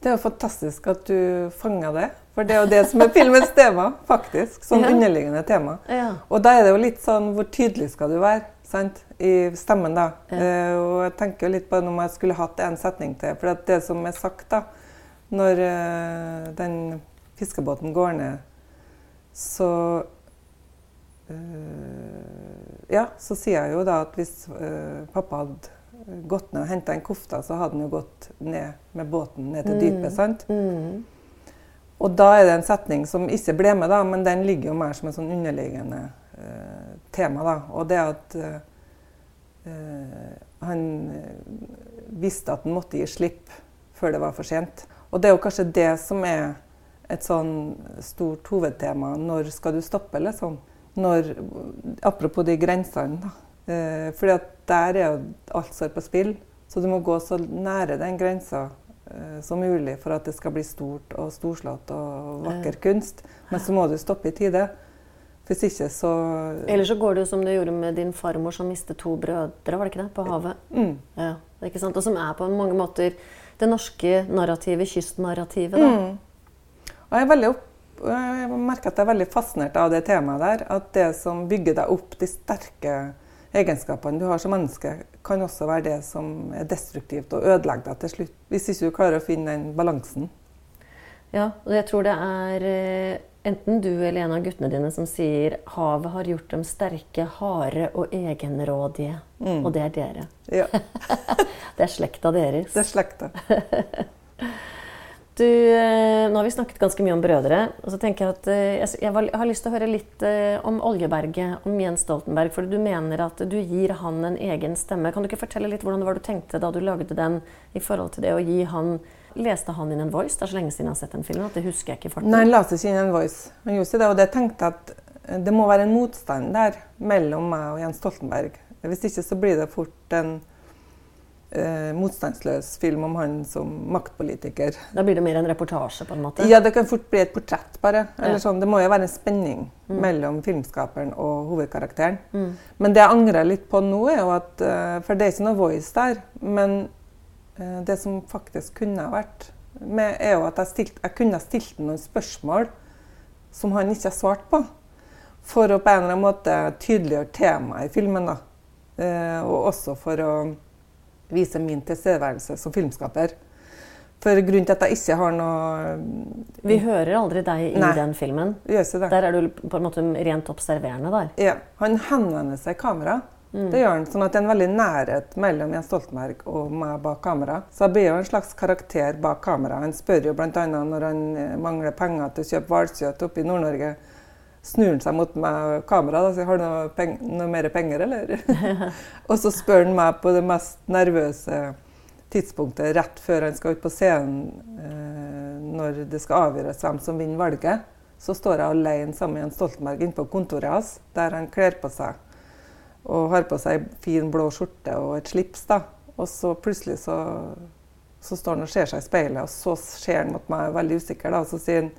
Det er jo fantastisk at du fanga det. For det er jo det som er filmens <laughs> tema, faktisk. Sånn ja. underliggende tema. Ja. Og da er det jo litt sånn Hvor tydelig skal du være sant? i stemmen, da? Ja. Uh, og jeg tenker jo litt på om jeg skulle hatt en setning til. For det som er sagt, da, når uh, den fiskebåten går ned, så uh, Ja, så sier jeg jo da at hvis pappa hadde gått ned og henta en kofte, så hadde han jo gått ned med båten ned til mm. dypet. sant? Mm. Og da er det en setning som ikke ble med, da, men den ligger jo mer som et sånn underliggende uh, tema. da, Og det at uh, han visste at han måtte gi slipp før det var for sent. Og det er jo kanskje det som er et sånn stort hovedtema. Når skal du stoppe, liksom? Når, apropos de grensene, da. Eh, fordi at der er jo alt står på spill. Så du må gå så nære den grensa eh, som mulig for at det skal bli stort og storslått og vakker kunst. Men så må du stoppe i tide. Hvis ikke så Eller så går det jo som du gjorde med din farmor som mistet to brødre, var det ikke det? På havet. Mm. Ja, det ikke sant? Og som er på mange måter det norske narrativet, kystnarrativet. da. Mm. Og jeg er veldig opp jeg merker at jeg er veldig fascinert av det temaet der. At det som bygger deg opp, de sterke egenskapene du har som menneske, kan også være det som er destruktivt og ødelegger deg til slutt. Hvis ikke du klarer å finne den balansen. Ja, og jeg tror det er eh, enten du eller en av guttene dine som sier havet har gjort dem sterke, harde og egenrådige. Mm. Og det er dere. Ja. <laughs> det er slekta deres. Det er slekta. <laughs> Du, eh, nå har vi snakket ganske mye om brødre. og så tenker Jeg at eh, jeg har lyst til å høre litt eh, om Oljeberget, om Jens Stoltenberg. For du mener at du gir han en egen stemme. Kan du ikke fortelle litt hvordan det var du tenkte da du lagde den? i forhold til det å gi han, Leste han inn en voice? Det er så lenge siden jeg har sett den filmen. at det husker jeg ikke farten. Nei, han leste ikke inn en voice. Han gjorde det, og det tenkte at det må være en motstand der mellom meg og Jens Stoltenberg. Hvis ikke så blir det fort en eh, motstandsløs film om han som maktpolitiker. Da blir det mer en reportasje? på en måte? Ja, det kan fort bli et portrett, bare. Ja. Sånn. Det må jo være en spenning mm. mellom filmskaperen og hovedkarakteren. Mm. Men det jeg angrer litt på nå, er jo at uh, For det er ikke noe voice der. Men eh, det som faktisk kunne ha vært med, er jo at jeg, stilt, jeg kunne ha stilt noen spørsmål som han ikke har svart på. For å på en eller annen måte tydeliggjøre temaet i filmen. da. Eh, og også for å vise min tilstedeværelse som filmskaper. For grunnen til at jeg ikke har noe Vi hører aldri deg i Nei, den filmen. Der er du på en måte rent observerende der. Ja. Han henvender seg i kamera. Mm. Det gjør han, sånn at det er en veldig nærhet mellom Jens Stoltenberg og meg bak kamera. Så jeg blir jo en slags karakter bak kamera. Han spør jo bl.a. når han eh, mangler penger til å kjøpe hvalkjøtt oppe i Nord-Norge snur han seg mot meg og kameraet og sier 'Har du noe, noe mer penger, eller?' <laughs> og så spør han meg på det mest nervøse tidspunktet rett før han skal ut på scenen, eh, når det skal avgjøres hvem som vinner valget. Så står jeg alene sammen med Jens Stoltenberg inne på kontoret hans, der han kler på seg og har på seg fin blå skjorte og et slips. da. Og så plutselig så, så står han og ser seg i speilet, og så ser han mot meg veldig usikker, da, og så sier han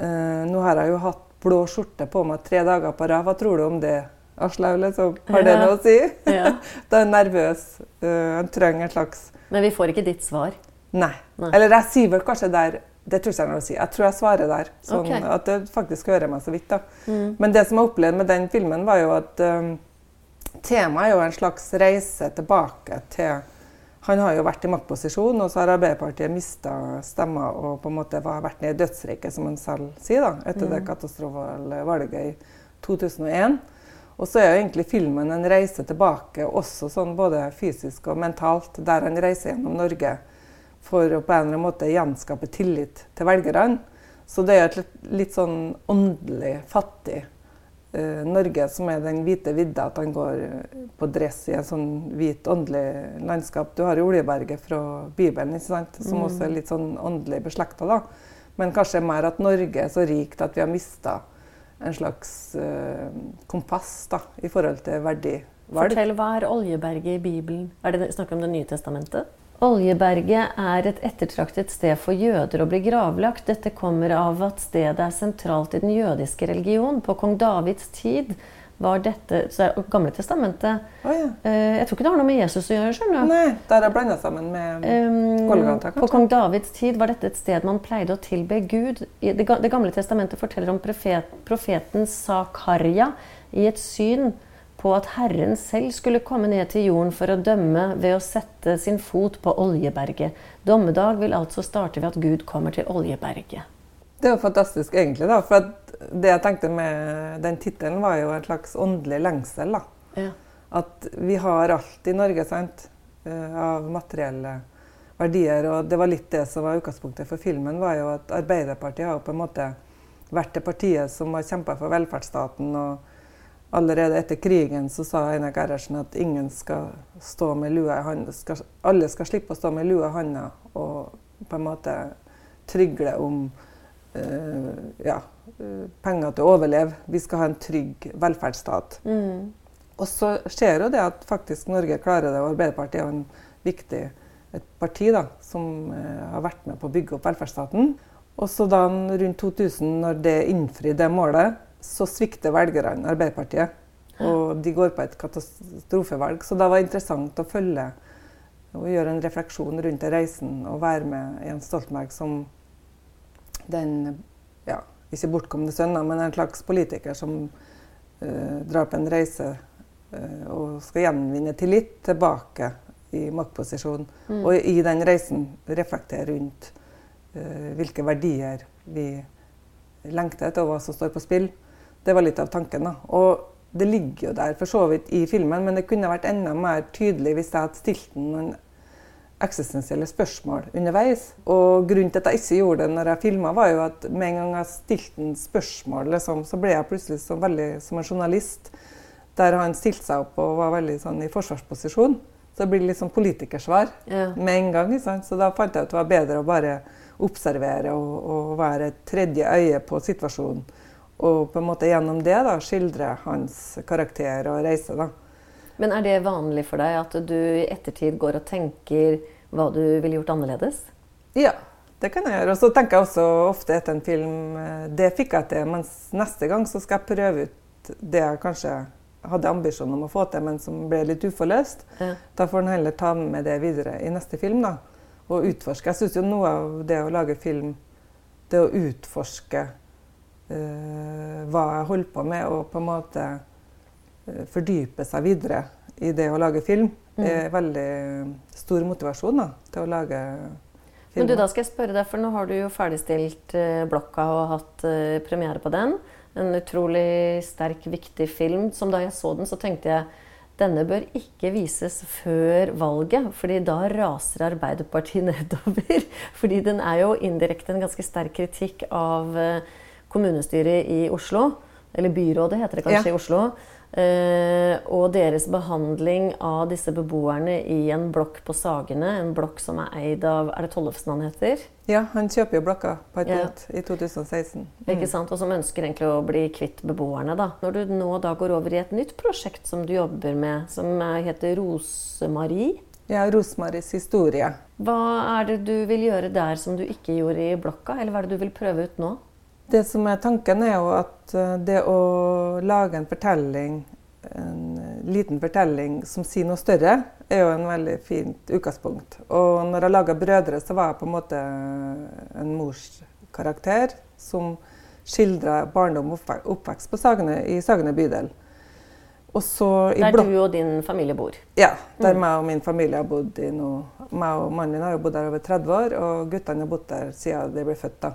eh, Nå har jeg jo hatt blå skjorte på meg tre dager på rad. Hva tror du om det, Aslaug? Liksom? Har det noe å si? <laughs> Ja. da er han nervøs. Uh, han trenger en slags Men vi får ikke ditt svar? Nei. Nei. Eller jeg sier vel kanskje der det tror jeg ikke jeg si. Jeg tror jeg svarer der. Sånn okay. At det faktisk hører meg så vidt. da. Mm. Men det som jeg opplevde med den filmen, var jo at um, temaet er jo en slags reise tilbake til han har jo vært i maktposisjon, og så har Arbeiderpartiet mista stemmer og på en måte vært nede i dødsriket, som han selv sier, da, etter mm. det katastrofale valget i 2001. Og så er jo egentlig filmen en reise tilbake, også sånn både fysisk og mentalt, der han reiser gjennom Norge for å på en eller annen måte gjenskape tillit til velgerne. Så det er et litt, litt sånn åndelig fattig Norge som er den hvite vidda, at han går på dress i en sånn hvit, åndelig landskap. Du har jo Oljeberget fra Bibelen, ikke sant? som mm. også er litt sånn åndelig beslekta, da. Men kanskje mer at Norge er så rikt at vi har mista en slags uh, kompass da, i forhold til verdivalg. Fortell, hva er Oljeberget i Bibelen? Er det snakk om Det nye testamentet? Oljeberget er et ettertraktet sted for jøder å bli gravlagt. Dette kommer av at stedet er sentralt i den jødiske religion. På kong Davids tid var dette så er Gamle testamentet oh, ja. uh, Jeg tror ikke det har noe med Jesus å gjøre. skjønner du? Nei, Der er blanda sammen med um, Golgata, På kong Davids tid var dette et sted man pleide å tilbe Gud. Det, Gamle testamentet forteller om profet, profeten Sakarja i et syn på at Herren selv skulle komme ned til jorden for å dømme ved å sette sin fot på Oljeberget. Dommedag vil altså starte ved at Gud kommer til Oljeberget. Det er jo fantastisk, egentlig. da, for Det jeg tenkte med den tittelen, var jo en slags åndelig lengsel. da. Ja. At vi har alt i Norge sant, eh, av materielle verdier. Og det var litt det som var utgangspunktet for filmen, var jo at Arbeiderpartiet har på en måte vært det partiet som har kjempa for velferdsstaten. og Allerede etter krigen så sa Einar Gerhardsen at ingen skal stå med lua i handa. Alle skal slippe å stå med lua i handa og på en måte trygle om uh, ja, penger til å overleve. Vi skal ha en trygg velferdsstat. Mm. Og så skjer jo det at faktisk Norge klarer det, og Arbeiderpartiet er en viktig et parti da, som uh, har vært med på å bygge opp velferdsstaten. Og så da rundt 2000, når det innfrir det målet, så svikter velgerne Arbeiderpartiet. Og de går på et katastrofevalg. Så det var interessant å følge og gjøre en refleksjon rundt reisen og være med Jens Stoltenberg som den ja, ikke bortkomne sønnen, men en slags politiker som uh, drar på en reise uh, og skal gjenvinne tillit tilbake i maktposisjon. Mm. Og i den reisen reflektere rundt uh, hvilke verdier vi lengter etter, og hva som står på spill. Det var litt av tanken. da. Og det ligger jo der for så vidt i filmen, men det kunne vært enda mer tydelig hvis jeg hadde stilt den noen eksistensielle spørsmål underveis. Og grunnen til at jeg ikke gjorde det når jeg filma, var jo at med en gang jeg stilte en spørsmål, liksom, så ble jeg plutselig så veldig som en journalist. Der han stilte seg opp og var veldig sånn i forsvarsposisjon. Så det blir litt sånn politikersvar ja. med en gang. Så da fant jeg at det var bedre å bare observere og, og være et tredje øye på situasjonen. Og på en måte gjennom det da, skildre hans karakter og reise. da. Men er det vanlig for deg at du i ettertid går og tenker hva du ville gjort annerledes? Ja, det kan jeg gjøre. Og så tenker jeg også ofte etter en film eh, Det fikk jeg til, mens neste gang så skal jeg prøve ut det jeg kanskje hadde ambisjon om å få til, men som ble litt uforløst. Ja. Da får en heller ta med det videre i neste film. da, Og utforske. Jeg syns jo noe av det å lage film, det å utforske hva jeg holder på med, og på en måte uh, fordype seg videre i det å lage film, mm. er veldig stor motivasjon da, til å lage film. Men du, da skal jeg spørre deg, for nå har du jo ferdigstilt uh, blokka og hatt uh, premiere på den. En utrolig sterk, viktig film. Som da jeg så den, så tenkte jeg denne bør ikke vises før valget, fordi da raser Arbeiderpartiet <laughs> nedover. Fordi den er jo indirekte en ganske sterk kritikk av kommunestyret i Oslo. Eller byrådet, heter det kanskje ja. i Oslo. Uh, og deres behandling av disse beboerne i en blokk på Sagene. En blokk som er eid av Er det Tollefsen han heter? Ja, han kjøper jo blokka på et ja. i 2016. Mm. Ikke sant? Og som ønsker egentlig å bli kvitt beboerne. da. Når du nå da går over i et nytt prosjekt som du jobber med, som heter Rosemarie Ja, Rosemaries historie. Hva er det du vil gjøre der som du ikke gjorde i blokka? Eller hva er det du vil prøve ut nå? Det som er tanken, er jo at eh, det å lage en fortelling, en liten fortelling som sier noe større, er jo en veldig fint utgangspunkt. Og når jeg laga 'Brødre', så var jeg på en måte en morskarakter som skildra barndom og oppvekst på Sagene, i Sagene bydel. der du og din familie bor? Ja, der mm. meg og min familie har bodd i nå. Meg og mannen min har jo bodd der over 30 år, og guttene har bodd der siden de ble født. da.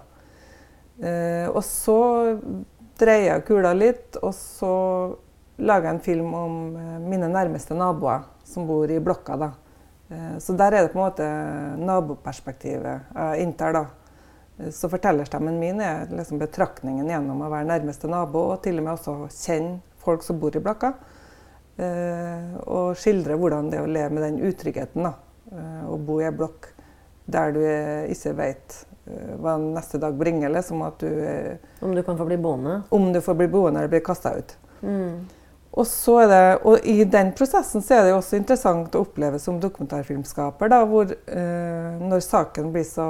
Eh, og så dreier jeg kula litt, og så laga en film om eh, mine nærmeste naboer som bor i blokka. da. Eh, så der er det på en måte naboperspektivet jeg inntar. da. Eh, så fortellerstemmen min er liksom betraktningen gjennom å være nærmeste nabo, og til og med også kjenne folk som bor i blokka. Og skildre hvordan det er å leve med den utryggheten. da. Å bo i ei blokk der du ikke vet hva neste dag bringer. Liksom, at du, om du kan få bli boende? Om du får bli boende eller bli kasta ut. Mm. Og, det, og, I den prosessen så er det også interessant å oppleve som dokumentarfilmskaper, da, hvor eh, når saken blir så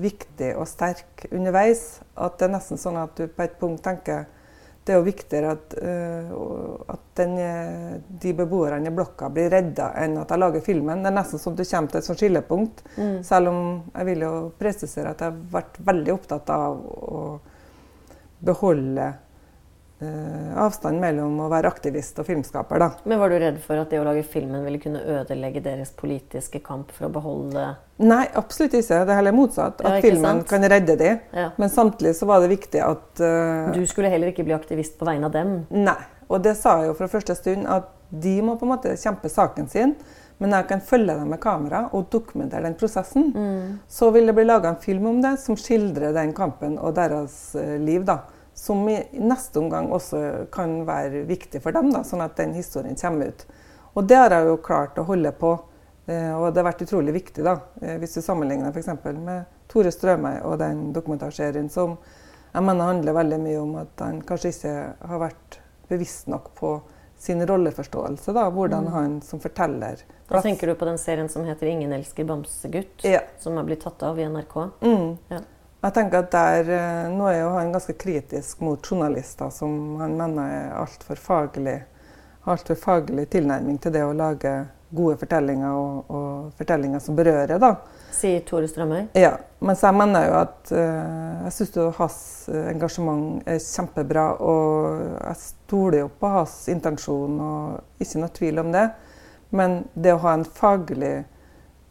viktig og sterk underveis, at det er nesten sånn at du på et punkt tenker det er jo viktigere at, uh, at den, de beboerne i blokka blir redda, enn at jeg lager filmen. Det er nesten som du kommer til et sånt skillepunkt. Mm. Selv om jeg vil jo presisere at jeg har vært veldig opptatt av å beholde eh, avstand mellom å være aktivist og filmskaper. Da. Men Var du redd for at det å lage filmen ville kunne ødelegge deres politiske kamp for å beholde Nei, absolutt ikke. Det er heller motsatt. At ja, filmen sant? kan redde dem. Ja. Men samtidig så var det viktig at uh, Du skulle heller ikke bli aktivist på vegne av dem? Nei. Og det sa jeg jo fra første stund, at de må på en måte kjempe saken sin. Men jeg kan følge dem med kamera og dokumentere den prosessen. Mm. Så vil det bli laga en film om det som skildrer den kampen og deres uh, liv. da som i neste omgang også kan være viktig for dem, da, sånn at den historien kommer ut. Og det har jeg jo klart å holde på, eh, og det har vært utrolig viktig. da, eh, Hvis du sammenligner f.eks. med Tore Strømøy og den dokumentarserien som jeg mener handler veldig mye om at han kanskje ikke har vært bevisst nok på sin rolleforståelse. da, Hvordan mm. han som forteller Da tenker du på den serien som heter 'Ingen elsker bamsegutt', ja. som har blitt tatt av i NRK? Mm. Ja. Jeg tenker at der, eh, Nå er jo han ganske kritisk mot journalister som han mener er altfor faglig, altfor faglig tilnærming til det å lage gode fortellinger og, og fortellinger som berører. da. Sier Tore Strømøy? Ja. Mens jeg mener jo at uh, jeg syns hans eh, engasjement er kjempebra. Og jeg stoler jo på hans intensjon, og ikke noe tvil om det. Men det å ha en faglig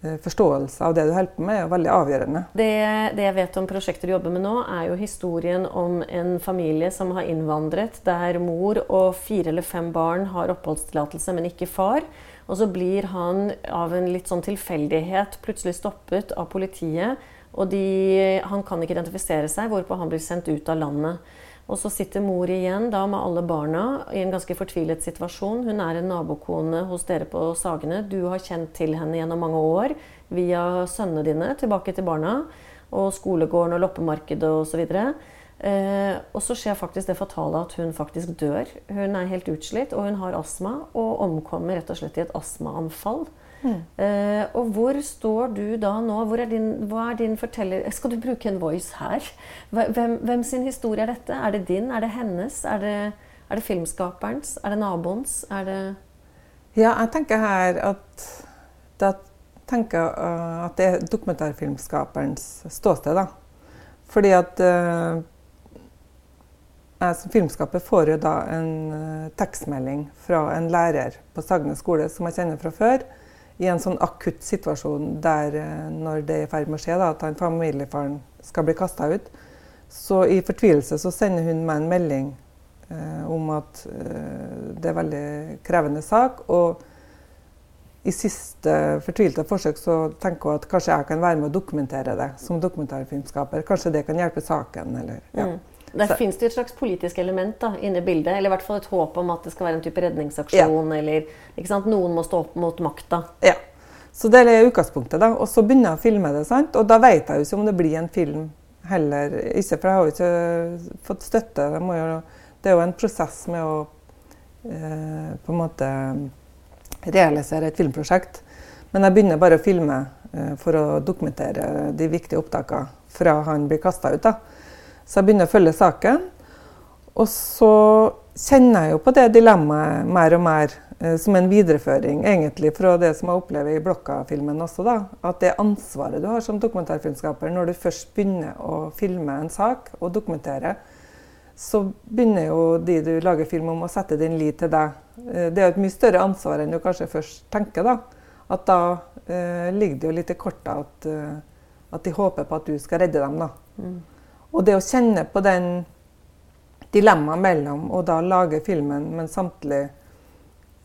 forståelse av det du holder på med, er veldig avgjørende. Det, det, jeg vet om prosjekter du jobber med nå, er jo historien om en familie som har innvandret, der mor og fire eller fem barn har oppholdstillatelse, men ikke far. Og så blir han av en litt sånn tilfeldighet plutselig stoppet av politiet. Og de, han kan ikke identifisere seg, hvorpå han blir sendt ut av landet. Og så sitter mor igjen da med alle barna i en ganske fortvilet situasjon. Hun er en nabokone hos dere på Sagene. Du har kjent til henne gjennom mange år via sønnene dine tilbake til barna. Og skolegården og loppemarkedet osv. Eh, og så skjer faktisk det fatale at hun faktisk dør. Hun er helt utslitt, og hun har astma og omkommer rett og slett i et astmaanfall. Uh, og hvor står du da nå? Er din, hva er din forteller... Skal du bruke en voice her? Hvem, hvem, sin historie er dette? Er det din? Er det hennes? Er det, er det filmskaperens? Er det naboens? Er det Ja, jeg tenker her at da tenker uh, at det er dokumentarfilmskaperens ståsted. da. Fordi at uh, jeg som filmskaper får jo da en tekstmelding fra en lærer på Sagne skole som jeg kjenner fra før i en sånn akutt situasjon der eh, når det er i ferd med å skje, da, at han familiefaren skal bli kasta ut, så i fortvilelse så sender hun meg en melding eh, om at eh, det er veldig krevende sak. Og i siste fortvilte forsøk så tenker hun at kanskje jeg kan være med å dokumentere det som dokumentarfilmskaper. Kanskje det kan hjelpe saken. Eller, ja. Mm. Der fins det et slags politisk element da, inne i bildet. Eller i hvert fall et håp om at det skal være en type redningsaksjon. Ja. Eller noen må stå opp mot makta. Ja. Så det er utgangspunktet. da. Og så begynner jeg å filme det. sant? Og da vet jeg jo ikke om det blir en film heller. Ikke, for jeg har jo ikke fått støtte. Det, jo, det er jo en prosess med å eh, på en måte realisere et filmprosjekt. Men jeg begynner bare å filme eh, for å dokumentere de viktige opptakene fra han blir kasta ut. da. Så jeg begynner å følge saken. Og så kjenner jeg jo på det dilemmaet mer og mer eh, som en videreføring egentlig fra det som jeg opplever i Blokka-filmen også. da, At det ansvaret du har som dokumentarfilmskaper når du først begynner å filme en sak og dokumentere, så begynner jo de du lager film om, å sette din lit til deg. Eh, det er jo et mye større ansvar enn du kanskje først tenker. da. At da eh, ligger det jo litt i kortet at, eh, at de håper på at du skal redde dem. da. Mm. Og det å kjenne på den dilemmaet mellom å da lage filmen, men samtidig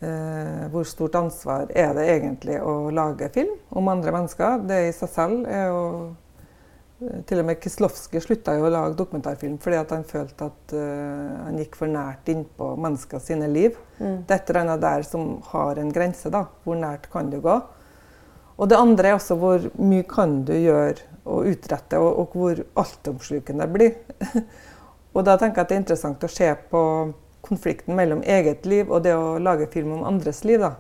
eh, hvor stort ansvar er det egentlig å lage film om andre mennesker? Det i seg selv er jo eh, Til og med Kislovskij slutta jo å lage dokumentarfilm fordi han følte at eh, han gikk for nært innpå mennesker sine liv. Mm. Det er et eller annet der som har en grense. da. Hvor nært kan du gå? Og det andre er også hvor mye kan du gjøre og utrette, og, og hvor altomslukende det blir. <laughs> Og da tenker jeg at det er interessant å se på konflikten mellom eget liv og det å lage film om andres liv. Da.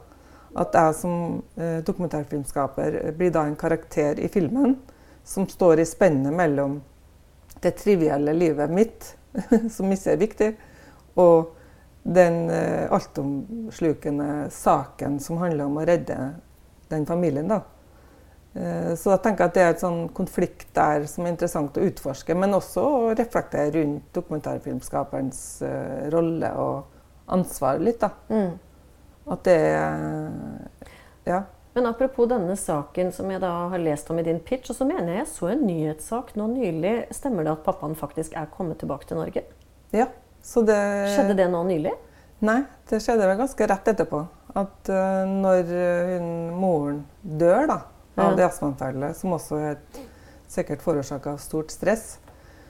At jeg som eh, dokumentarfilmskaper blir da en karakter i filmen som står i spennet mellom det trivielle livet mitt, <laughs> som ikke er viktig, og den eh, altomslukende saken som handler om å redde den familien. da. Eh, så jeg tenker at det er et sånn konflikt der som er interessant å utforske, men også å reflektere rundt dokumentarfilmskaperens uh, rolle og ansvar litt. da. Mm. At det Ja. Men apropos denne saken som jeg da har lest om i din pitch, og så mener jeg jeg så en nyhetssak nå nylig. Stemmer det at pappaen faktisk er kommet tilbake til Norge? Ja. Så det Skjedde det nå nylig? Nei, det skjedde vel ganske rett etterpå. At uh, når hun, moren dør, da av de astmaanfallene, som også er sikkert forårsaka av stort stress,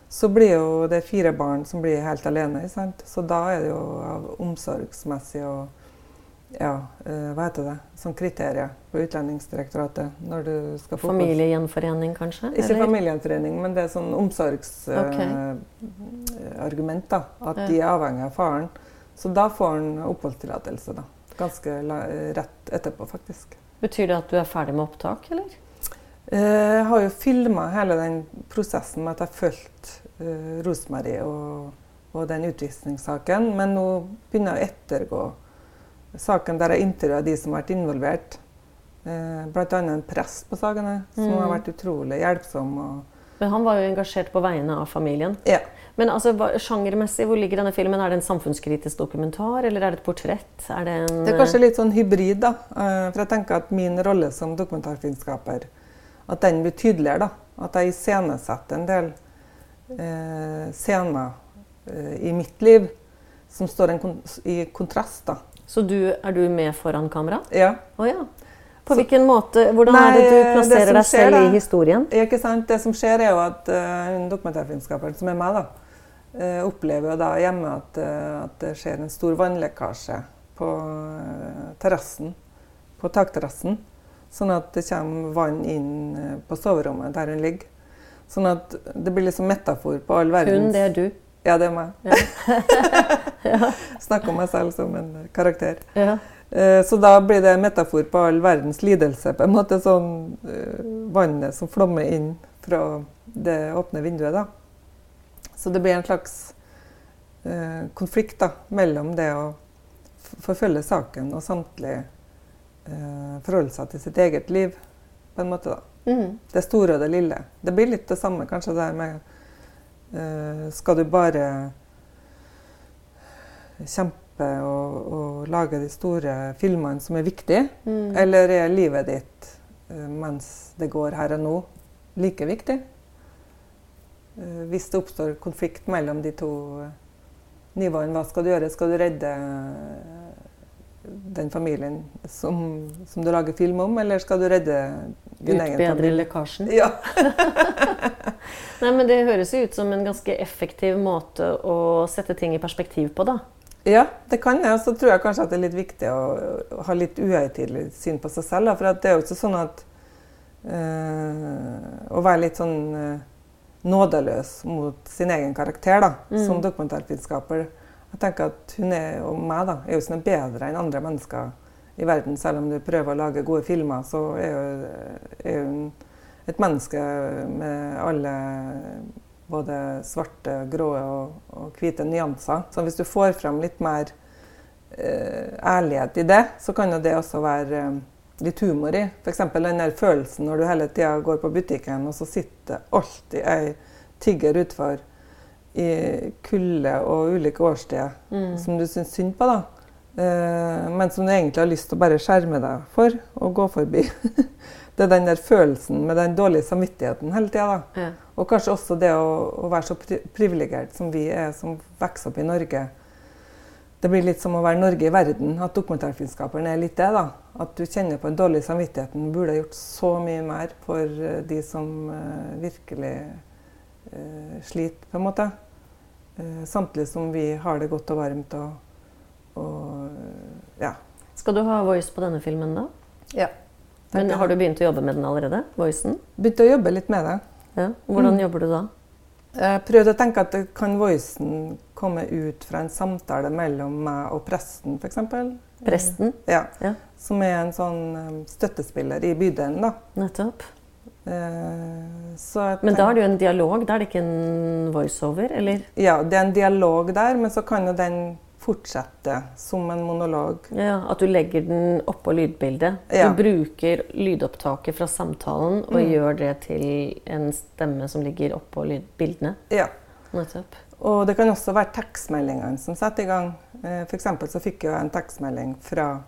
så blir jo det fire barn som blir helt alene. Sant? Så da er det jo av omsorgsmessig og ja, eh, hva heter det, som kriterier på Utlendingsdirektoratet når du skal få Familiegjenforening, kanskje? Ikke eller? familiegjenforening, men det er sånn omsorgsargument. Okay. Uh, da, At ja. de er avhengig av faren. Så da får han oppholdstillatelse. da. Ganske rett etterpå, faktisk. Betyr det at du er ferdig med opptak, eller? Eh, jeg har jo filma hele den prosessen med at jeg har fulgt uh, Rosmarie og, og, den utvisningssaken. Men nå begynner jeg å ettergå saken der jeg intervjuer de som har vært involvert. Eh, Bl.a. en prest på sakene, som mm. har vært utrolig hjelpsom. Men han var jo engasjert på vegne av familien? Ja. Men altså, sjangermessig, hvor ligger denne filmen? Er det en samfunnskritisk dokumentar, eller er det et portrett? Er det, en det er kanskje litt sånn hybrid, da. Eh, for jeg tenker at min rolle som dokumentarfilmskaper, at den blir tydeligere, da. At jeg iscenesetter en del eh, scener eh, i mitt liv som står kon i kontrast, da. Så du, er du med foran kamera? Ja. Oh, ja. På hvilken måte, Hvordan nei, er det du plasserer det deg selv i historien? Ikke sant? Det som skjer, er jo at uh, dokumentarfilmskaperen som er meg, da, uh, opplever jo da hjemme at, uh, at, det skjer en stor vannlekkasje på terrassen, på takterrassen. Sånn at det kommer vann inn på soverommet der hun ligger. Sånn at det blir liksom metafor på all verdens Hun, det er du? Ja, det er meg. Ja. <laughs> ja. Snakker om meg selv som en karakter. Ja. Eh, så da blir det en metafor på all verdens lidelse. på en måte sånn Vannet som flommer inn fra det åpne vinduet. da. Så det blir en slags eh, konflikt da, mellom det å forfølge saken og samtlig eh, forholde seg til sitt eget liv. på en måte da. Mm. Det store og det lille. Det blir litt det samme kanskje der med eh, Skal du bare kjempe kjempe og, og lage de store filmene som er viktige? Mm. Eller er livet ditt uh, mens det går her og nå, like viktig? Uh, hvis det oppstår konflikt mellom de to uh, nivåene, hva skal du gjøre? Skal du redde den familien som, som, du lager film om, eller skal du redde din egen familie? Utbedre lekkasjen? Ja. <laughs> Nei, men Det høres jo ut som en ganske effektiv måte å sette ting i perspektiv på, da. Ja, det kan jeg. Og så tror jeg kanskje at det er litt viktig å ha litt uhøytidelig syn på seg selv. For det er jo ikke sånn at øh, Å være litt sånn øh, nådeløs mot sin egen karakter da, mm. som dokumentarfilmskaper Jeg tenker at hun er, og meg da, er jo ikke noe bedre enn andre mennesker i verden. Selv om du prøver å lage gode filmer, så er hun et menneske med alle både svarte, grå og, og hvite nyanser. Så hvis du får frem litt mer eh, ærlighet i det, så kan jo det også være eh, litt humor i. F.eks. den der følelsen når du hele tida går på butikken, og så sitter alltid ei tigger utfor i kulde og ulike årstider mm. som du syns synd på, da. Eh, men som du egentlig har lyst til å bare skjerme deg for og gå forbi. <laughs> Det er den der følelsen med den dårlige samvittigheten hele tida. Ja. Og kanskje også det å, å være så pri privilegert som vi er, som vokser opp i Norge. Det blir litt som å være Norge i verden, at dokumentarfilmskaperen er litt det. da. At du kjenner på den dårlige samvittigheten. Burde ha gjort så mye mer for eh, de som uh, virkelig uh, sliter, på en måte. Uh, samtidig som vi har det godt og varmt og, og ja. Skal du ha voice på denne filmen, da? ja. Men Har du begynt å jobbe med den allerede? Voicen? Begynte å jobbe litt med det. Ja. Hvordan Mm. jobber du da? Jeg prøvde å tenke at kan voicen komme ut fra en samtale mellom meg og presten, f.eks. Presten? Ja. Ja. Som er en sånn um, støttespiller i bydelen, da. Nettopp. Eh, Men da er det jo en dialog, da er det ikke en voiceover, eller? Ja, det er en dialog der, men så kan jo den fortsette som en monolog. Ja, At du legger den oppå lydbildet. Ja. Du bruker lydopptaket fra samtalen og Mm. gjør det til en stemme som ligger oppå lydbildene. Ja. Nettopp. Og det kan også være tekstmeldingene som setter i gang. F.eks. For eksempel så fikk jeg en tekstmelding fra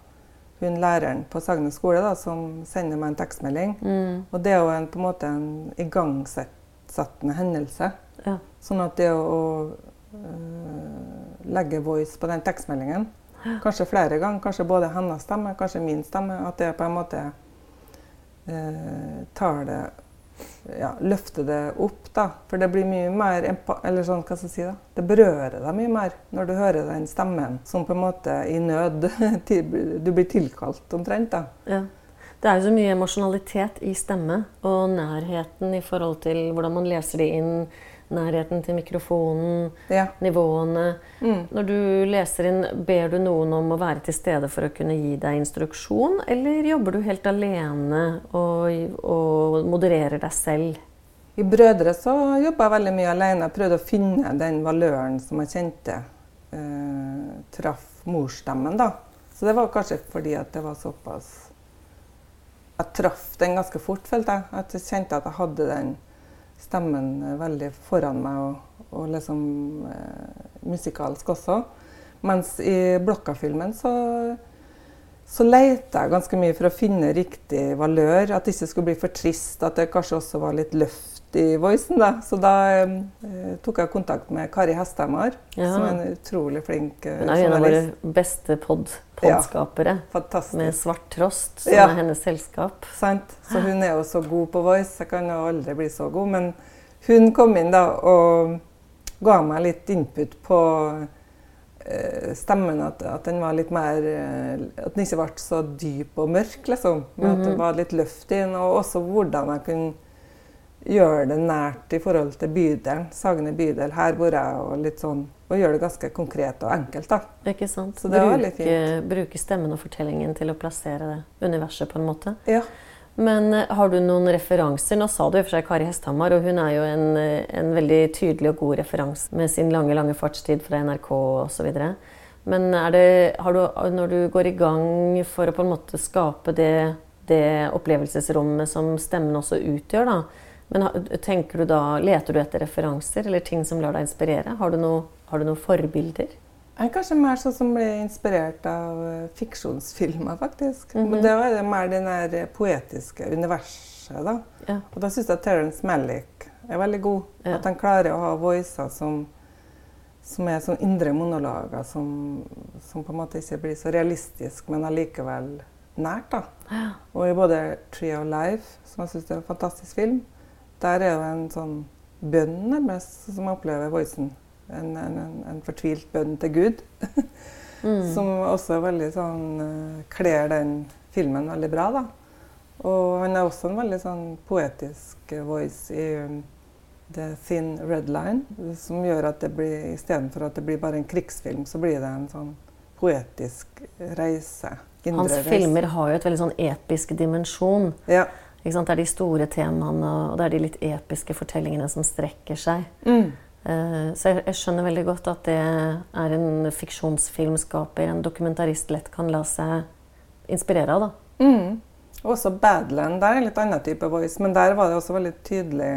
hun læreren på Sagne skole da, som sender meg en tekstmelding. Mm. Og det er jo en, på en måte en igangsettende hendelse. Ja. Sånn at det å, legge voice på den tekstmeldingen, kanskje flere ganger, kanskje både hennes stemme, kanskje min stemme, at det på en måte øh, tar det ja, løfter det opp, da. For det blir mye mer Eller sånn, hva skal jeg si, da. Det berører deg mye mer når du hører den stemmen som på en måte i nød <laughs> Du blir tilkalt omtrent, da. Ja. Det er jo så mye emosjonalitet i stemme, og nærheten i forhold til hvordan man leser det inn. Nærheten til mikrofonen, Ja. nivåene. Mm. Når du leser inn, ber du noen om å være til stede for å kunne gi deg instruksjon, eller jobber du helt alene og, og modererer deg selv? I Brødre så jobba jeg veldig mye alene. Jeg prøvde å finne den valøren som jeg kjente eh, traff morsstemmen. da. Så det var kanskje fordi at det var såpass Jeg traff den ganske fort, følte jeg. At jeg kjente at jeg hadde den stemmen veldig foran meg, og, og liksom eh, musikalsk også. Mens i Blokka-filmen så så leita jeg ganske mye for å finne riktig valør. At det ikke skulle bli for trist. At det kanskje også var litt løft i voicen. da. Så da eh, tok jeg kontakt med Kari Hesthamar, Ja. som er en utrolig flink eh, Hun er en av våre beste pod podskapere. Fantastisk. Med Svart Trost, som Ja. er hennes selskap. Sant? Så hun er jo så god på voice. Jeg kan jo aldri bli så god. Men hun kom inn da og ga meg litt input på eh, stemmen. At, at den var litt mer eh, At den ikke ble så dyp og mørk, liksom. Men at det Mhm. var litt løft i den. Og også hvordan jeg kunne gjøre det nært i forhold til bydelen. Sagene bydel, her bor jeg, og litt sånn. Og gjøre det ganske konkret og enkelt, da. Ikke sant? Så det var veldig bruke, bruke stemmen og fortellingen til å plassere det universet på en måte. Ja. Men eh, har du noen referanser? Nå sa du i og for seg Kari Hesthamar, og hun er jo en, eh, en veldig tydelig og god referanse med sin lange lange fartstid fra NRK osv. Men det, har du, når du går i gang for å på en måte skape det, det opplevelsesrommet som stemmen også utgjør, da, men tenker du da, leter du etter referanser eller ting som lar deg inspirere? Har du, noe, har du noen forbilder? Jeg er kanskje mer sånn som blir inspirert av eh, fiksjonsfilmer, faktisk. Mm Men det er mer det der poetiske universet, da. Ja. Og da syns jeg Terence Malick er veldig god. Ja. At han klarer å ha voicer som, som er sånn indre monologer som, som på en måte ikke blir så realistisk, men allikevel nært, da. Og i både Tree of Life, som jeg syns er en fantastisk film, der er jo en sånn bønn, nærmest, som opplever voicen. En, en, en, fortvilt bønn til Gud. <laughs> Mm. Som også er veldig sånn eh, Kler den filmen veldig bra, da. Og han har også en veldig sånn poetisk eh, voice i um, The Thin Red Line, som gjør at det blir istedenfor at det blir bare en krigsfilm, så blir det en sånn poetisk reise. Hans reise. filmer har jo et veldig sånn episk dimensjon. Ja. Det er de store temaene og det er de litt episke fortellingene som strekker seg. Mm. Eh, Så jeg, jeg skjønner veldig godt at det er en fiksjonsfilmskaper, en dokumentarist, lett kan la seg inspirere av. da. Mm. Også Badland. Der er en litt annen type voice, men der var det også veldig tydelig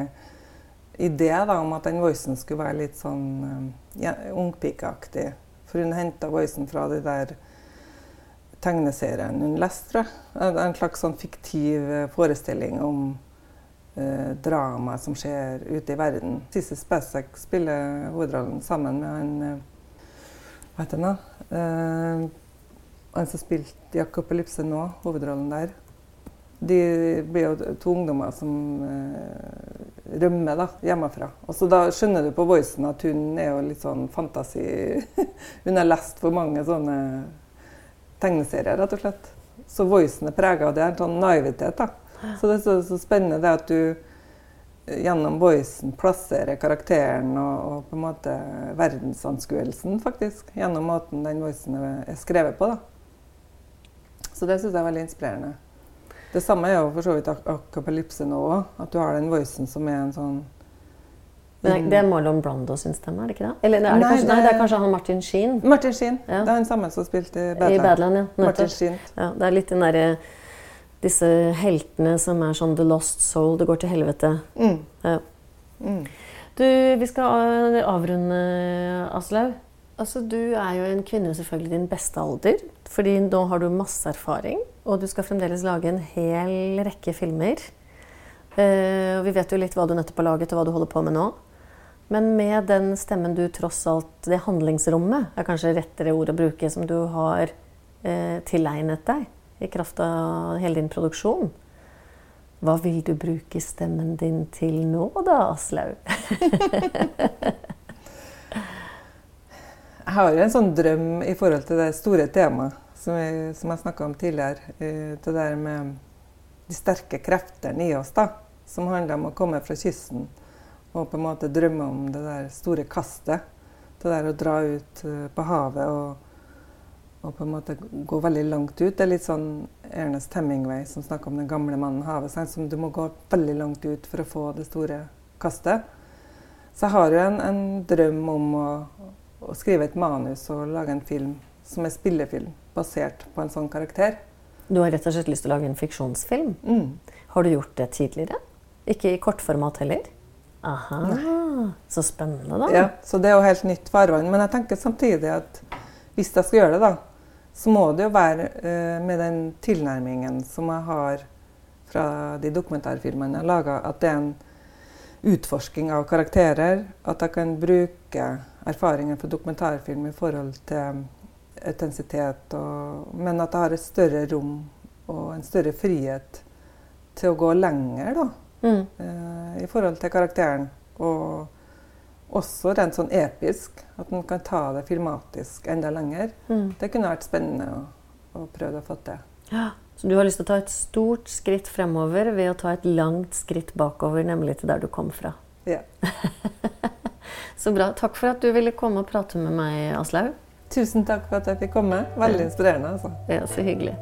idé da, om at den voicen skulle være litt sånn um, ja, ungpikeaktig. For hun henta voicen fra de der tegneserien hun leste. En slags sånn fiktiv eh, forestilling om eh, drama som skjer ute i verden. Sissel Spacek spiller hovedrollen sammen med han eh, Hva heter han da? Eh, han som spilte Jakopolypse nå, hovedrollen der. De blir jo to ungdommer som eh, rømmer da, hjemmefra. Og så da skjønner du på voicen at hun er jo litt sånn fantasi... <laughs> hun har lest for mange sånne tegneserier, rett og slett. Så voicen er prega av det, en sånn naivitet. da. Så det er så, så spennende det at du eh, gjennom voicen plasserer karakteren og, og på en måte verdensanskuelsen, faktisk. Gjennom måten den voicen er, skrevet på. da. Så det syns jeg er veldig inspirerende. Det samme er jo for så vidt ak akapalypse nå òg. At du har den voicen som er en sånn Men det er Marlon Brando sin stemme, er det ikke det? Eller er det, Nei, kanskje, nei, det er kanskje han Martin Sheen Martin Sheen. Ja. Det er han samme som spilte i i Badland. Badland. Ja, Martin. Sheen. Ja, det er litt den derre Disse heltene som er sånn the lost soul, det går til helvete. Mm. Ja. Mm. Du, vi skal avrunde, Aslaug. Altså, du er jo en kvinne selvfølgelig i din beste alder, fordi nå har du masse erfaring, og du skal fremdeles lage en hel rekke filmer. Uh, og vi vet jo litt hva du nettopp har laget, og hva du holder på med nå. Men med den stemmen du tross alt Det handlingsrommet er kanskje rettere ord å bruke, som du har eh, tilegnet deg i kraft av hele din produksjon. Hva vil du bruke stemmen din til nå da, Aslaug? <laughs> Jeg har jo en sånn drøm i forhold til det store temaet som jeg, som jeg snakka om tidligere. eh, Det der med de sterke kreftene i oss, da. Som handler om å komme fra kysten og på en måte drømme om det der store kastet. Det der å dra ut eh, på havet og, og på en måte gå veldig langt ut. Det er litt sånn Ernest Hemingway som snakker om den gamle mannen havet. Som du må gå veldig langt ut for å få det store kastet. Så jeg har jo en, en drøm om å, å skrive et manus og lage en film som er spillefilm, basert på en sånn karakter. Du har rett og slett lyst til å lage en fiksjonsfilm. Mm. Har du gjort det tidligere? Ikke i kortformat heller? Aha, så spennende, da. Ja, så det er jo helt nytt farvann. Men jeg tenker samtidig at hvis jeg skal gjøre det, da, så må det jo være eh, med den tilnærmingen som jeg har fra de dokumentarfilmene jeg har laga, at det er en utforsking av karakterer. At jeg kan bruke erfaringer fra dokumentarfilm i forhold til autentisitet, og- men at jeg har et større rom og en større frihet til å gå lenger, da Mm. eh, i forhold til karakteren. Og også rent sånn episk. At en kan ta det filmatisk enda lenger. Mm. Det kunne vært spennende å, å prøve å få til. Ja. Så du har lyst til å ta et stort skritt fremover ved å ta et langt skritt bakover, nemlig til der du kom fra. Ja. <laughs> Så bra. Takk for at du ville komme og prate med meg, Aslaug. Tusen takk for at jeg fikk komme. Veldig inspirerende. altså. Ja, så hyggelig.